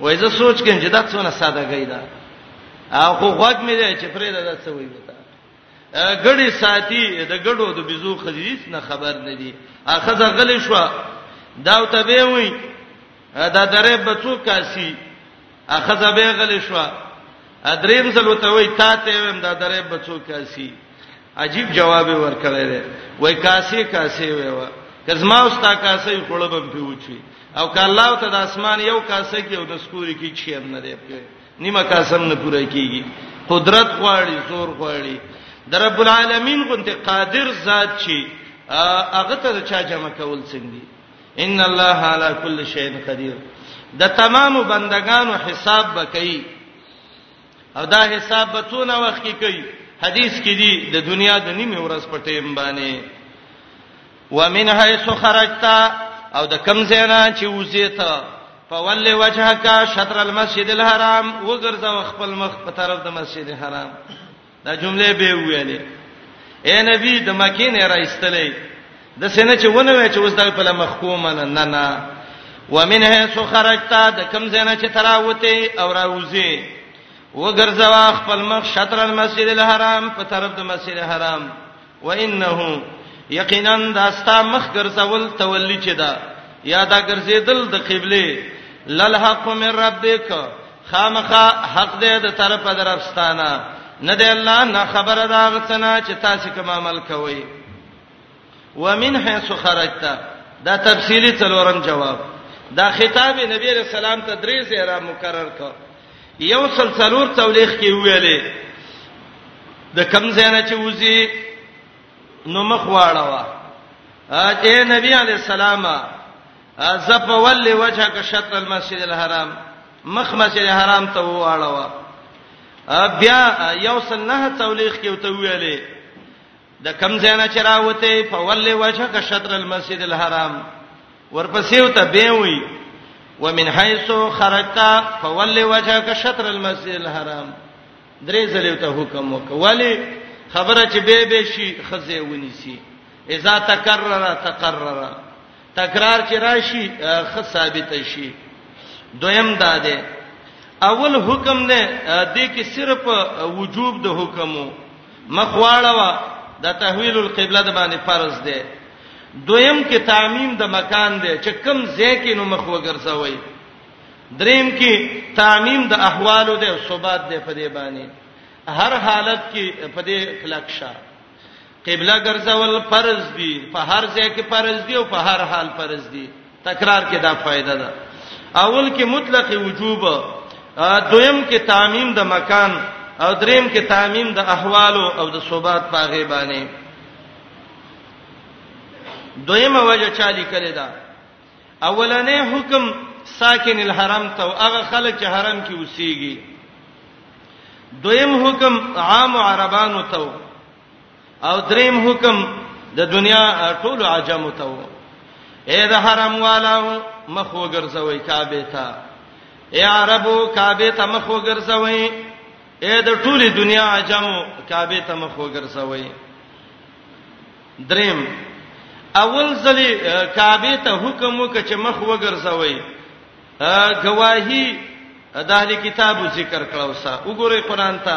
وای زه سوچ کوم چې دا څونه سادهګۍ ده او خو غوږ مې دی چې پرې دا څه وایي وتا ګړی ساتي د ګړو د بيزو خزيز نه خبر نه دي اخذ غلې شو دا ته به وي دا درې بچو کاسي اخذ به غلې شو ادریم زلو ته وي تا ته ويم دا درې بچو کاسي عجیب جواب ورکړی دی وای کاسه کاسه وای وا کزما اوستا کاسه خړبم پیوچی او ک الله ته د اسمان یو کاسه کې او د سکوري کې چی هم نه دی پکې نیمه کاسه نه پوره کیږي قدرت غواړي زور غواړي د رب العالمین غونته قادر ذات چی هغه ته چا جمع کول څنګه ان الله علی کل شیء قدیر د تمام بندگانو حساب بکئی او دا حساب به څونه وخت کې کوي حدیث کې دی د دنیا د نیمه ورځ په ټیم باندې ومن حيث خرجت او د کم زینا چې وزیت فول وجهک شطر المسجد الحرام وګرځو خپل مخ په طرف د مسجد حرام دا جمله به ویلې اے نبی د مکې نه راځتلې د سینه چې ونه وای چې اوس دغه په لمخ کوم نه نه ومن هيڅ خرجت د کم زنه چې تراوته او راوځي وګرځوا خپل مخ شطر المسجد الحرام په طرف د مسجد الحرام وانه یقینا دا ستا مخ ګرځول تولی چې دا یا دا ګرځیدل د قبله للحق من ربک خامخا حق دې د طرف درفستانه نه دی الله نه خبره دا غتنا چې تاسو کوم عمل کوئ ومن حيث خرجت دا تفصیلی څلورم جواب دا خطاب نبی رسول سلام ته درې زیرا مکرر کړ یو سلسلور تولیخ کې ویلې د کم زینه چې وزي نو مخ واړه وا اے نبی علی السلام زپ ول وجهک شطر المسجد الحرام مخ مسجد الحرام ته واړه وا بیا یو سنه تولیخ کې وته ویلې د کم زینا چراوته فول وجهک شطر المسجد الحرام ورپسې وته به وی ومن حيث خرجت فول وجهک شطر المسجد الحرام درې ځلې ته حکم وکولې خبره چې به به شي خزه ونی سي اذا تکرر تقرر تکرار چې راشي خ ثابت شي دویم دا ده اول حکم نه دې کې صرف وجوب د حکمو مخواړه وا د تحویل القبله د باندې فرض ده دویم کې تعمیم د مکان ده چې کم ځای کې نو مخ وګرځوي دریم کې تعمیم د احوالو ده او ثبات ده په دې باندې هر حالت کې په دې کلکشه قبله ګرځول فرض دي په هر ځای کې فرض دي او په هر حال فرض دي تکرار کې دا فائدہ ده اول کې مطلق وجوب دویم کې تعمیم د مکان او دریم کې تعمیم د احوال او د صوبات په غیبانه دویمه وجه چالي کړی دا اولنې حکم ساکن الحرم ته هغه خلک چې حرم کې اوسېږي دویم حکم عام عربانو ته او دریم حکم د دنیا ټول عجم ته وو اے د حرم والو مخ وګرځوي کعبه ته اے عربو کعبه ته مخ وګرځوي اے د ټولې دنیا عجم کعبه ته مخ وګرځوي دریم اول ځلې کعبه ته حکم وکړ چې مخ وګرځوي گواہی د اهل کتابو ذکر کړو سا وګوره قران ته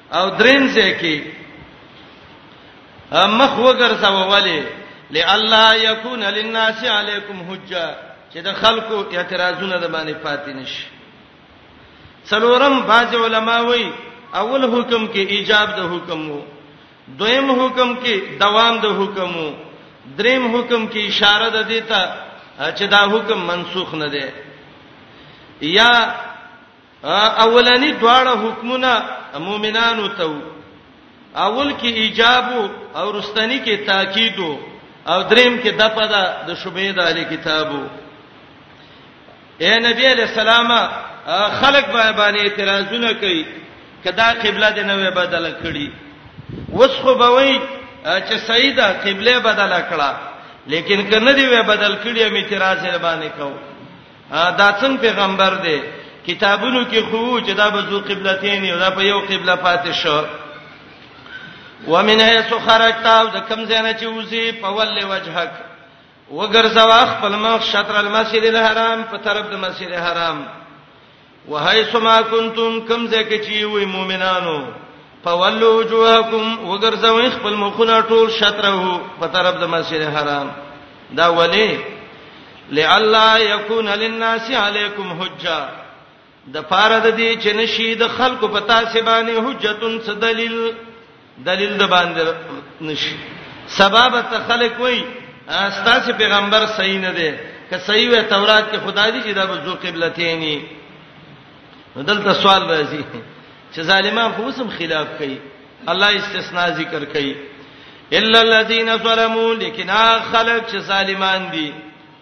او دریم ځکه مخ وګرځاوه ولی لالا یکون للناس علیکم حجه چې د خلکو اعتراضونه د باندې پاتې نشي څلورم باج علما وایي اول حکم کې ایجاب د حکم وو دویم حکم کې دوام د حکم وو دریم حکم کې اشاره ده دیتا چې دا حکم منسوخ نه دی یا اولنی دواړه حکمونه مؤمنانو ته وو اول کې ایجاب او رستنی کې تاکید او دریم کې دپدا د شوبې د علی کتابو اے نبی علیہ السلام خلق باندې اعتراضونه کوي کدا قبله دې نوې بدل کړي وسخه بوي چې سیدا قبله بدل کړه لیکن کنه دی وې بدل کړی می اعتراض باندې کوو دا څنګه پیغمبر دی کتابونو کې خو چې دا به ذو قبلتین یو دا په یو قبله پاتې شو ومن حيث خرجت او د کم زنه چې وزي په ول وجهک وګرځوا خپل مخ شطر المسجد الحرام په طرف د مسجد الحرام وحيث ما كنتم کم زکه چی وی مؤمنانو فولوا وجوهکم وګرځوي خپل مخونه ټول شطره په طرف د مسجد حرام دا ولی لئلا یکون للناس علیکم حجه د پاره د دې چې نشي د خلکو په تاسو باندې حجتون څه دلیل دلیل د باندې نشي سبب ته خلک وای ستاسو پیغمبر صحیح نه دی که صحیح وي تورات کې خدای دی چې دا بزو قبلتینی دلته سوال راځي چې ظالمان خو سم خلاف کوي الله استثناء ذکر کوي الا الذين ظلموا لیکن خلق چې ظالمان دي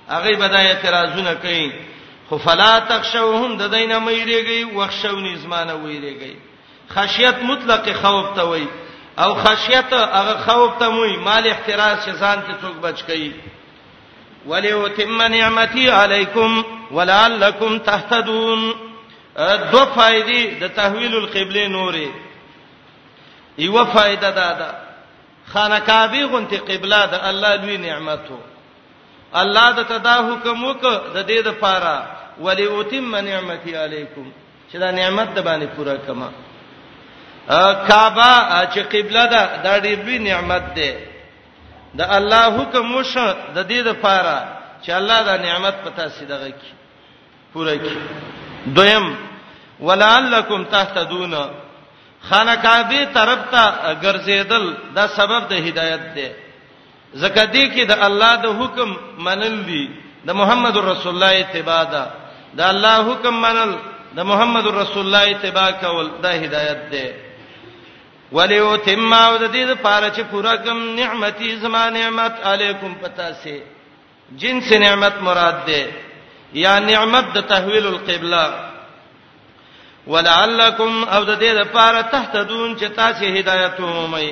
هغه به دا اعتراضونه کوي خو فلا تخشوهم د دینه مې ریږي وښونی زمانه ویریږي خشیت مطلق خوف ته وای او خشیت هغه خوف ته وای مال احتراز چې ځان ته څوک بچ کړي وليتم نعمتي عليكم ولعلكم تهتدون دو فائدې د تحویل القبله نورې یو فائدہ دا ده خانه کعبه غونته قبله د الله لوی نعمتو الله د تدا حکم وک د دې د پاره وليتم نعمتي عليكم چې دا نعمت د باندې پورا کما کعبه چې قبله ده دا ډېر لوی نعمت ده د الله حکم وشو د دې لپاره چې الله دا نعمت پتا سیدغه کی پوره کی دویم ولعلکم تهتدون خانه کعبه طرف ته ګرځیدل دا سبب د هدایت ده ځکه دې کې د الله د حکم منل دي د محمد رسول الله اتباع ده د الله حکم منل د محمد رسول الله اتباع کول د هدایت ده ولیو تم او د دې لپاره چې پورا کوم نعمتي زما نعمت علیکم پتا سي جنس نعمت مراد ده یا نعمت د تحویل القبله ولعلکم او د دې لپاره تهتدون چې تاسو هدایت ومومئ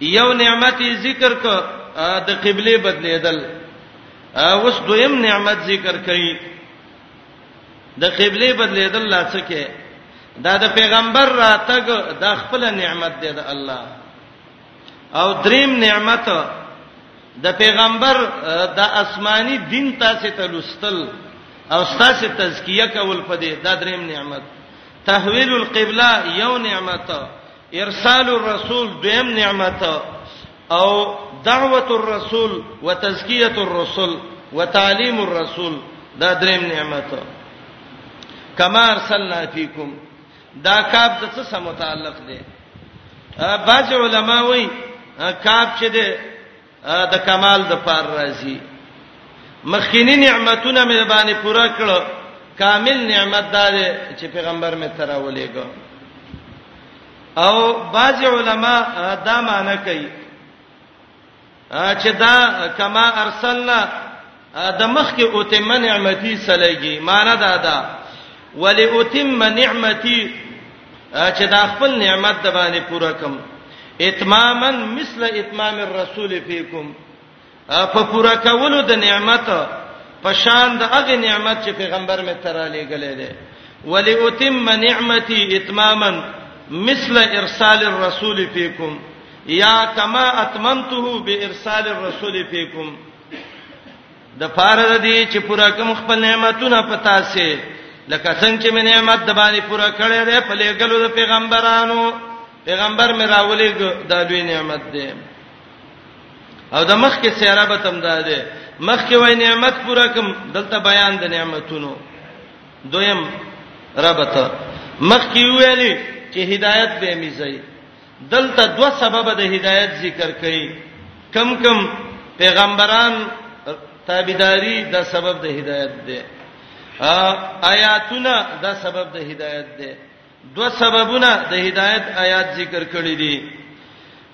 یو نعمت ذکر ک د قبله بدلیدل اوس دویم نعمت ذکر کړي د قبله بدلیدل لا څه کې دا د پیغمبر راتګ د خپل نعمت دی د الله او دریم نعمت د پیغمبر د آسمانی دین تاسو ته لستل او تاسو تزکیه کول پدې دا دریم نعمت تحویل القبلہ یو نعمت ارسال الرسول دویم نعمت او دعوت الرسول وتزکیه الرسول وتعلیم الرسول دا دریم نعمت کما ارسلنا فیکم دا کاب د څه سره متعلق دی بعض علما وایي کاب چې دی د کمال د پار راځي مخکینی نعمتونه مې باندې پورا کړو کامل نعمت دا دی چې پیغمبر مې تر ولېګو او بعض علما دا معنی کوي چې دا کما ارسلنا د مخکې اتم نعمتي سلګي معنی دا ده ولی اتم نعمتي چې دا خپل نعمت د باندې پوره کم اتماما مثل اتمام الرسول فیکم په پوره کولو د نعمت په شان د هغه نعمت چې پیغمبر مې ترا لېګلې ده ولی اتم نعمتي اتماما مثل ارسال الرسول فیکم یا کما اتممته بارسال الرسول فیکم د پاره د دې چې پورا کوم خپل نعمتونه پتا سي لکه څنګه چې مې نعمت د باندې پورا کړې ده په لګلو د پیغمبرانو پیغمبر مې راولې د لوی نعمت ده او د مخ کې سیاره به تم ده مخ کې وای نعمت پورا کوم دلته بیان د نعمتونو دویم ربته مخ کې ویلي چې هدایت به میځي دلته دوه سبب د هدایت ذکر کړي کم کم پیغمبران تابعداري دا سبب د هدایت دی آیاتونه دا سبب د هدایت دی دو سببونه د هدایت آیات ذکر کړی دي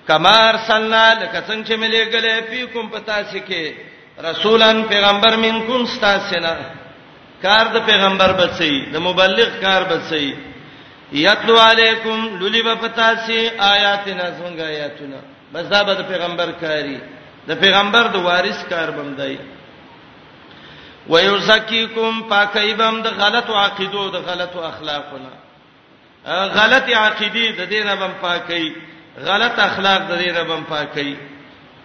کمار سننا لکه څنګه چې ملي غلې پی کوم پتا سکے رسولان پیغمبر منکم استاسنا کار د پیغمبر بچي د مبلغ کار بچي یتلو علیکم لولی به پتا سي آیاتنا زمونږ آیاتونه بس دا به د پیغمبر کاری د پیغمبر د وارث کار بمدای ويزکیکم پاکایبم د غلط عقیدو د غلط اخلاقونه غلط عقیده د دینه بم پاکای غلط اخلاق د دینه بم پاکای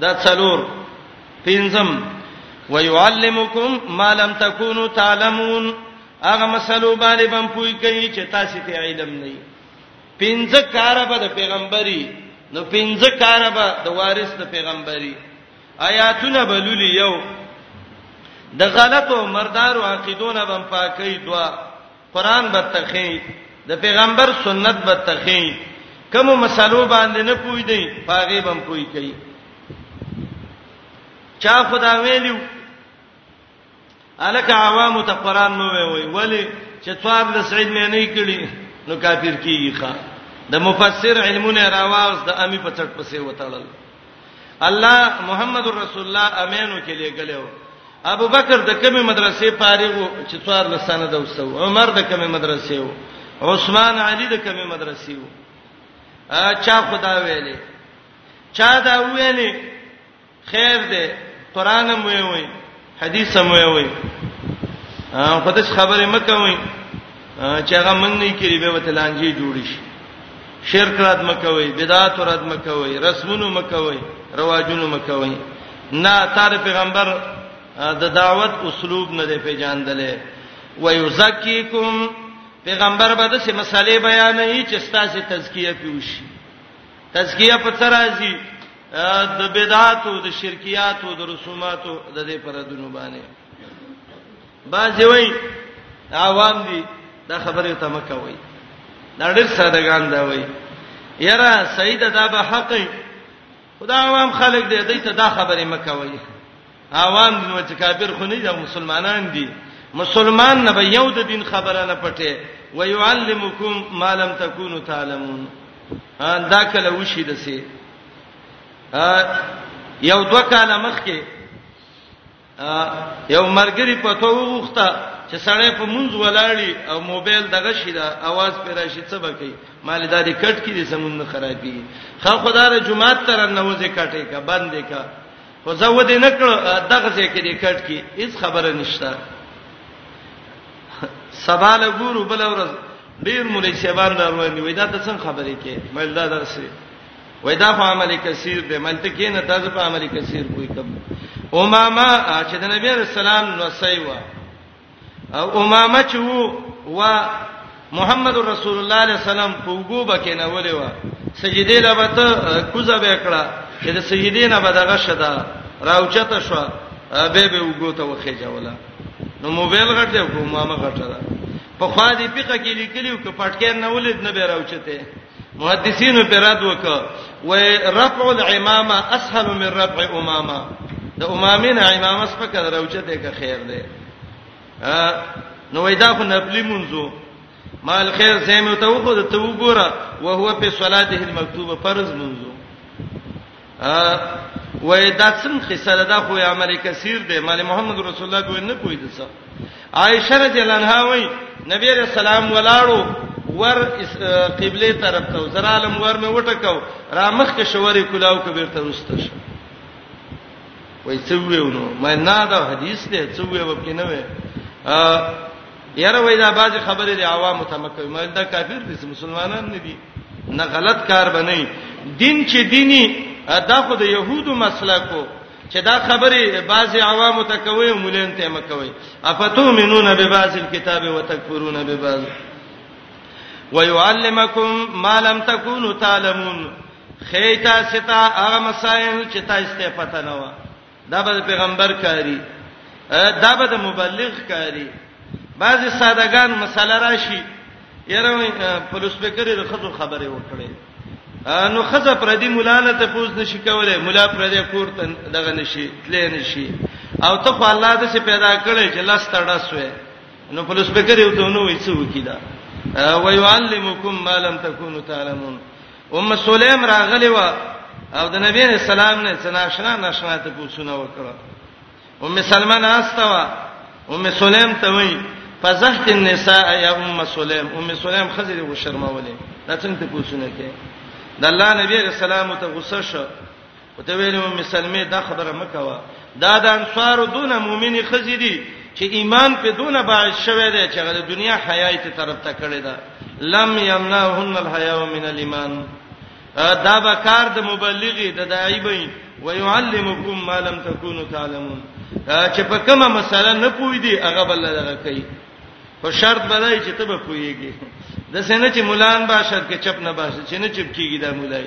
دا څلور پنځم ويعلمکم ما لم تکونوا تعلمون هغه مسلو باندې بم پوي کوي چې تاسو ته علم نه وي پنځه کار به د پیغمبري نو پنځه کار به د وارث د پیغمبري آیاتونه بلولي یو د غلطو مردارو عقیدونه بم پاکي دوا قران به تخی د پیغمبر سنت به تخی کوم مسلو باندې نه پوي دی پاغه بم پوي کوي چا خدا ویلو الک عوام ته قران مو وی ولی چې څوار د سعید مې نه کړی نو کافر کیږي ښا د مفسر علمونه راواز د امی په چټ پسې وتړل الله محمد رسول الله امینو کې لګلو ابو بکر د کومې مدرسې فارغ و چې څوار لسانه د وسو عمر د کومې مدرسې و عثمان علی د کومې مدرسې و چا خدا ویلې چا دا ویلې خیر دې قران مو وي حدیث سم وي خو داس خبره مکه وي چې هغه مونږ نه کړی به وته لانجه جوړ شي شرک رات مکه وي بدعت رات مکه وي رسمونو مکه وي رواجونو مکه وي نه تار پیغمبر د دعوت اسلوب نه دی پیژاندلې ويزکیکم پیغمبر به د سه مسالې بیانې چې ستاسو تزکیه پیوشي تزکیه په ترازی د بدعاتو د شرکیاتو د رسوماتو د دې پردونو باندې باځي وای عوام دي دا خبره ته مکه وای دا ډېر سادهګان دا وای یاره سید دا به حق خدا عوام خلک دې دې ته دا خبره مکه وای عوام نو چې کافر خو نه دي مسلمانان دي مسلمان نه به یو د دین خبره نه پټه ويعلمکم ما لم تکونوا تعلمون دا کله وشي دسه یو دوه کاله مخکې یو مرګري پته وغوښته چې سړی په منځ ولاړی او موبایل دغه شي دا आवाज پر راشي څه بکی مال دا دې کټ کې دې سمون نه خرابي خو خدای جمعه تر نوځه کټه کا بندې کا خو زه و دې نکړ دغه ځای کې دې کټ کې هیڅ خبره نشته سبا له ګورو بل ورځ ډیر مولای شیبان را روان دی وای دا ته څنګه خبرې کې مې دا درسه وای دا په عمل کثیر دی ملته کې نه تاسو په عمل کثیر کوی کوم امامه چې د نبی رسول الله نو سیوا او امامه چې وو وا محمد رسول الله علیه السلام په وګو بکې نه ولې وا سجدي لبته کوزه وکړه چې د سجدي نه بدغه شدا راوچته شو به به وګو ته وخې جوړه نو موبایل غټ دی کومه غټه ده په خوا دې پیقه کې لیکلیو ک پټکې نه ولید نه به راوچته محدثینو پر رد وک و رفع الامامه اسهل من رفع امامه د امامین امامه سپکه دروچته که خیر ده نو وېدا خو نپلی منځو مال خیر زمو ته وخو ته وګوره او هو په صلاته المکتوبه فرض منځو وای دا څنګه قصه ده خو عمل کثیر دی مال محمد رسول الله کوی نه کوی دسه عائشه رضی الله عنها وای نبی رسول الله ولاړو ور قبله طرف ته زرالم ور مې وټکاو را مخ کې شورې کلاو کې بیرته رسته شو وای څو ویونو مې نه دا حدیث دی څو ویو کې نه وې یاره وای دا باز خبره دی عوام ته مکه ما دا کافر دي مسلمانان نه دي نه غلط کار بنئ دین چې دینی دا خو د يهودو مسلکو چې دا خبره باز عوام ته کوي مولین ته مکوي افتو منون به باز الكتاب وتکفرون به باز ويعلمکم ما لم تکونوا تعلمون خیتا ستا هغه مسائل چې تاسو ته پته نه و دا به پیغمبر کاری دا به د مبلغ کاری بعضی سادهګان مسله راشي یره په لوسپیکر د خزو خبره وکړي نو خزه پر دې مولانا ته پوز نشي کولای مولا پر دې کور ته دغه نشي تلې نشي او ته خو الله دې سي پیدا کړې چې لاس تړه سوې نو په لوسپیکر یو ته نو وې څه وکیدا ويعلمکم ما لم تکونوا تعلمون ام سلیم راغلی و او د نبی رسول الله نه څناشنا ناشنا ته پوښتنه وکړه ام سلمہ ناستا و ام سلیم ته وی فزحت النساء یا ام سلیم ام سلیم خزر و شرمولې دا څنګه ته پوښتنه کې د الله نبی رسول الله ته غوسه شو او ته ویلې مې سلمې دا خبره مکوه دا د انصارو دونه مؤمنې خزې دي چې ایمان په دونه باعث شوه دی چې د دنیا حیا ته طرف ته کړی دا لم یمنعهن الحیا من الايمان دا به کار د مبلغي د داعی به ويعلمکم ما لم تکونوا تعلمون چې په کومه مسله نه پوي دي هغه بل دغه کوي خو شرط بدای چې ته به پويږي د سینې چې مولان باشد کې چپ نه باشد چې نه چپ کیږي دا مولای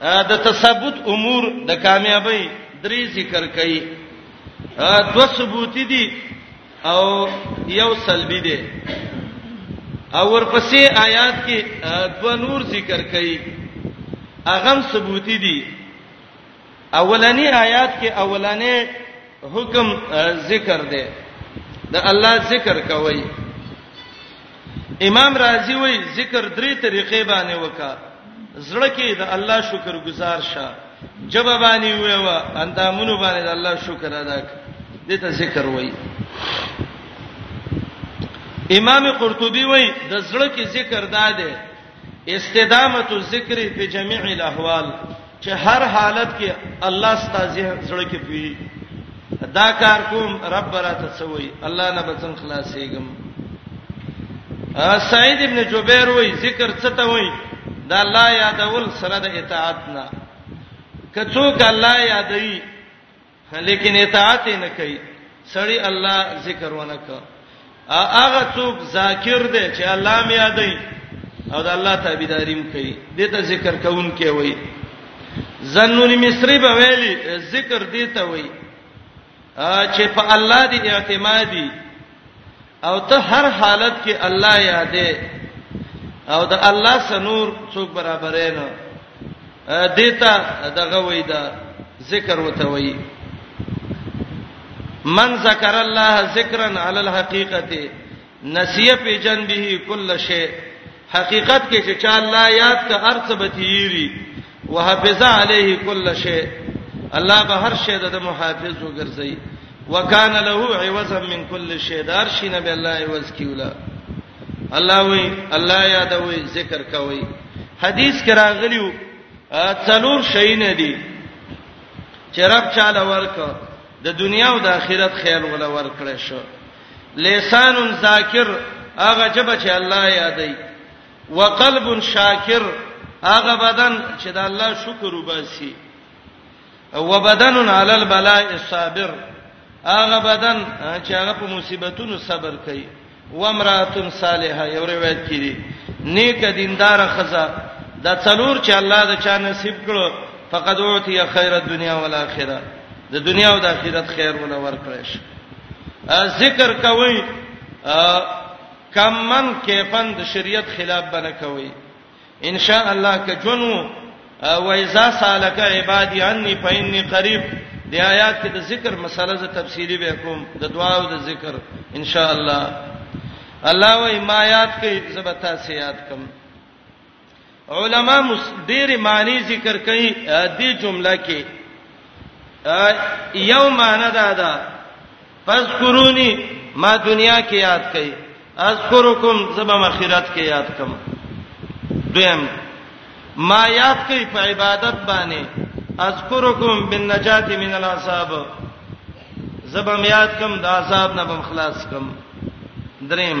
د تثبت امور د کامیابی درې ذکر کړي دو ثبوتی دي او یو سلبی دي او ورپسې آیات کې دو نور ذکر کړي اغم ثبوتی دي اولنی آیات کې اولنې حکم ذکر دی د الله ذکر کوي امام رازی وای ذکر درې طریقې باندې وکا زړه کې د الله شکر گزار شه جبه باندې ویوا اندامونو باندې د الله شکر ادا کړه دې ته ذکر وای امام قرطبي وای د زړه کې ذکر داده استدامه الذکر فی جميع الاحوال چې هر حالت کې الله ستاسو زړه کې پی دا کار کوم رب راته سوی الله نه بچن خلاصېږم سعید ابن جبیر وای ذکر څه ته وای دا الله یادول سره د اطاعت نه کڅوک الله یادوي لیکن اطاعت نه کوي سړی الله ذکر ونه کوي هغه څوک ذاکر دی چې الله مې یادای او د الله تابعداریم کوي دې ته ذکر کوون کې وای زنون مصری به ویلي ذکر دې ته وای چې په الله دې اعتمادي او ته هر حالت کې الله یادې او د الله سنور څوک برابرې نه دیتا دغه وې دا ذکر وته وې من ذکر الله ذکرا علی الحقیقته نسیه په جنبه کل شی حقیقت کې چې چا الله یاد ک هر څه بتیری وحفظ علیه کل شی الله به هر شی د محافظ وګرځي وکان له عوضا من کل شی دار شینه به الله عوض کیولا الله وی الله یادوي ذکر کوي حدیث کې راغلیو څلور شی نه دي چې رب چاله ورک د دنیا او د آخرت خیر ولا ورکړې شو لسان ذاکر هغه جبه چې الله یادای وقلب شاکر هغه بدن چې د الله شکر وباسي وبدن علی البلاء صابر هغه بدن چې هغه په مصیبتونو صبر کوي و امراتن صالحه یو روایت کړي نیک دیندار خزا دا څلور چې الله د چا نصیب کړو فقد اوتی خیر الدنیا والآخرة د دنیا او د آخرت خیر ول ورکړی شي ذکر کوي کمن کیفن د شریعت خلاف بنه کوي ان شاء الله که جنو و اذا سالک عبادی انی فإنی قریب د آیات کې د ذکر مسله ز تفصیلی به کوم د دعا او د ذکر ان شاء الله الله و ما یاد کې زبتا سیات کم علما ډېر معنی ذکر کوي دې جمله کې یو معنی دا ده فذكروني ما دنیا کې یاد کړئ اذكركم زبم اخرت کې یاد کم دویم ما یاد کړئ په عبادت باندې اذكركم بالنجات من العذاب زبم یاد کم د عذاب نه بم خلاص کم دریم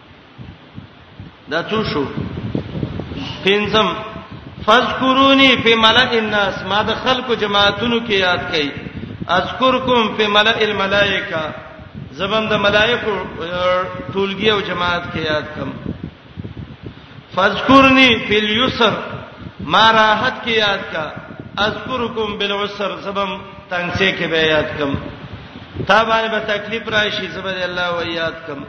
دا څو شو پنځم فذكروني في ملأ الناس ما د خلکو جماعتونو کې یاد کړئ اذكركم في ملأ الملائکه زبم د ملائکو ټولګي او جماعت کې یاد کم فذكرني في اليسر ما راحت کې یاد کا اذكركم بالعسر زبم تنگسه کې به یاد کم تا باندې به تکلیف راشي زبر الله و یاد کم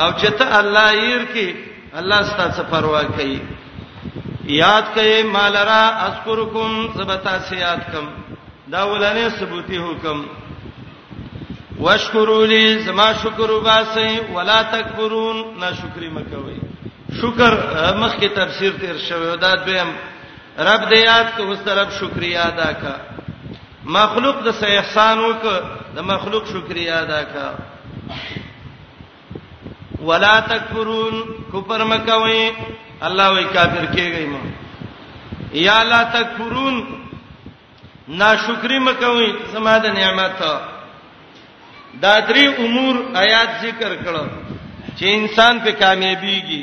او چې ته الله ير کې الله ستاسو څه پروا کوي یاد کړئ مالرا اذکرکم زبتا سیاد کم دا ولنه ثبوتی حکم واشکروا لي زما شکر وباسي ولا تکبرون ناشکری مکوي شکر مخکې تفسیر تیر شوی دا دویم رب دې یاد کو اوس طرف شکریا ادا کا مخلوق د سه احسان وک د مخلوق شکریا ادا کا ولا تکفرون کفر مکوي الله وی کافر کیږي مو یا لا تکفرون ناشکری مکوي سما د نعمت دا درې امور آیات ذکر کړو چې انسان په کامیابیږي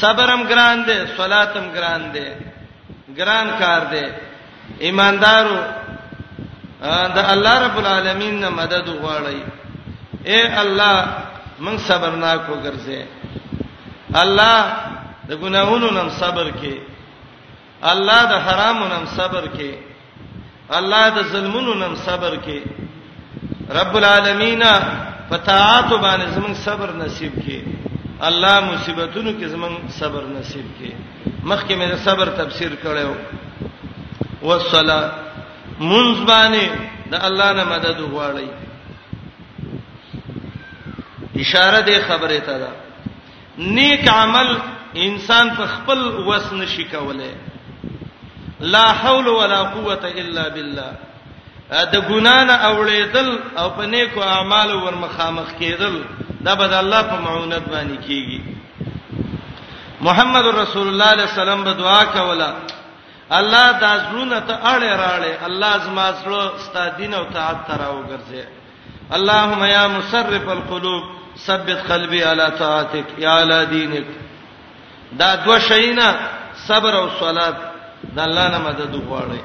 صبرم ګران دی صلاتم ګران دی ګران کار دی ایماندارو د الله رب العالمین نه مدد وغواړي اے الله من صبر نا کو ګرځي الله د ګناهونو نن صبر کې الله د حرامو نم صبر کې الله د ظلمونو نم صبر کې رب العالمین په طاعت باندې زمون صبر نصیب کې الله مصیبتونو کې زمون صبر نصیب کې مخکې مې صبر تفسیر کړو والصلاه منځ باندې د الله نه مدد وغواړي اشاره دې خبره ته ده نیک عمل انسان په خپل وس نشي کولای لا حول ولا قوت الا بالله د ګنا نه اوړېدل او په نیکو اعمالو ورمخامخ کېدل دا به د الله په معونت باندې کیږي محمد رسول الله صلی الله علیه وسلم به دعا کوله الله دا زړونه ته اړه راړې الله زما زړه ستاسو دین او طاعت تراو ګرځي اللهم یا مصرف القلوب ثبت قلبي على طاعتك یا علی دینک دا دو شینا صبر او صلات د الله نه مدد غواړي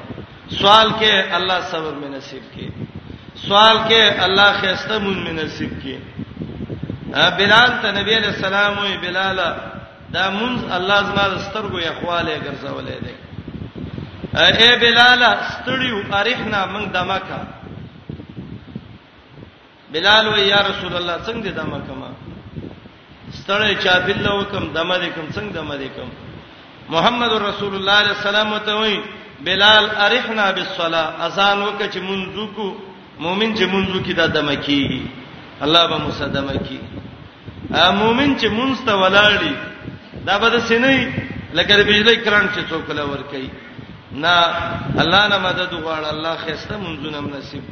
سوال کې الله صبر مې نصیب کړي سوال کې الله خسته مون مې نصیب کړي بلال ته نبی علیہ السلام وی بلال دا مونږ الله زما سترګو یې خواله ګرځولې ده اے بلال ستړیو ارحنا من دمکا بلال و یا رسول الله څنګه دې دمه کما ستړی چا بل وکم دمه دې کم څنګه دمه دې کم محمد رسول الله علیه السلام ته وای بلال ارحنا بالصلاه اذان وکړه چې منځو کو مؤمن چې منځو کې دا دمه کیږي الله به مصدمه کی ا مؤمن چې مونږ ته ولاړی دا به د سینې لکه د بجلی کران چې څوک لور کوي نه الله نه مدد غواړ الله خسته منځونه نصیب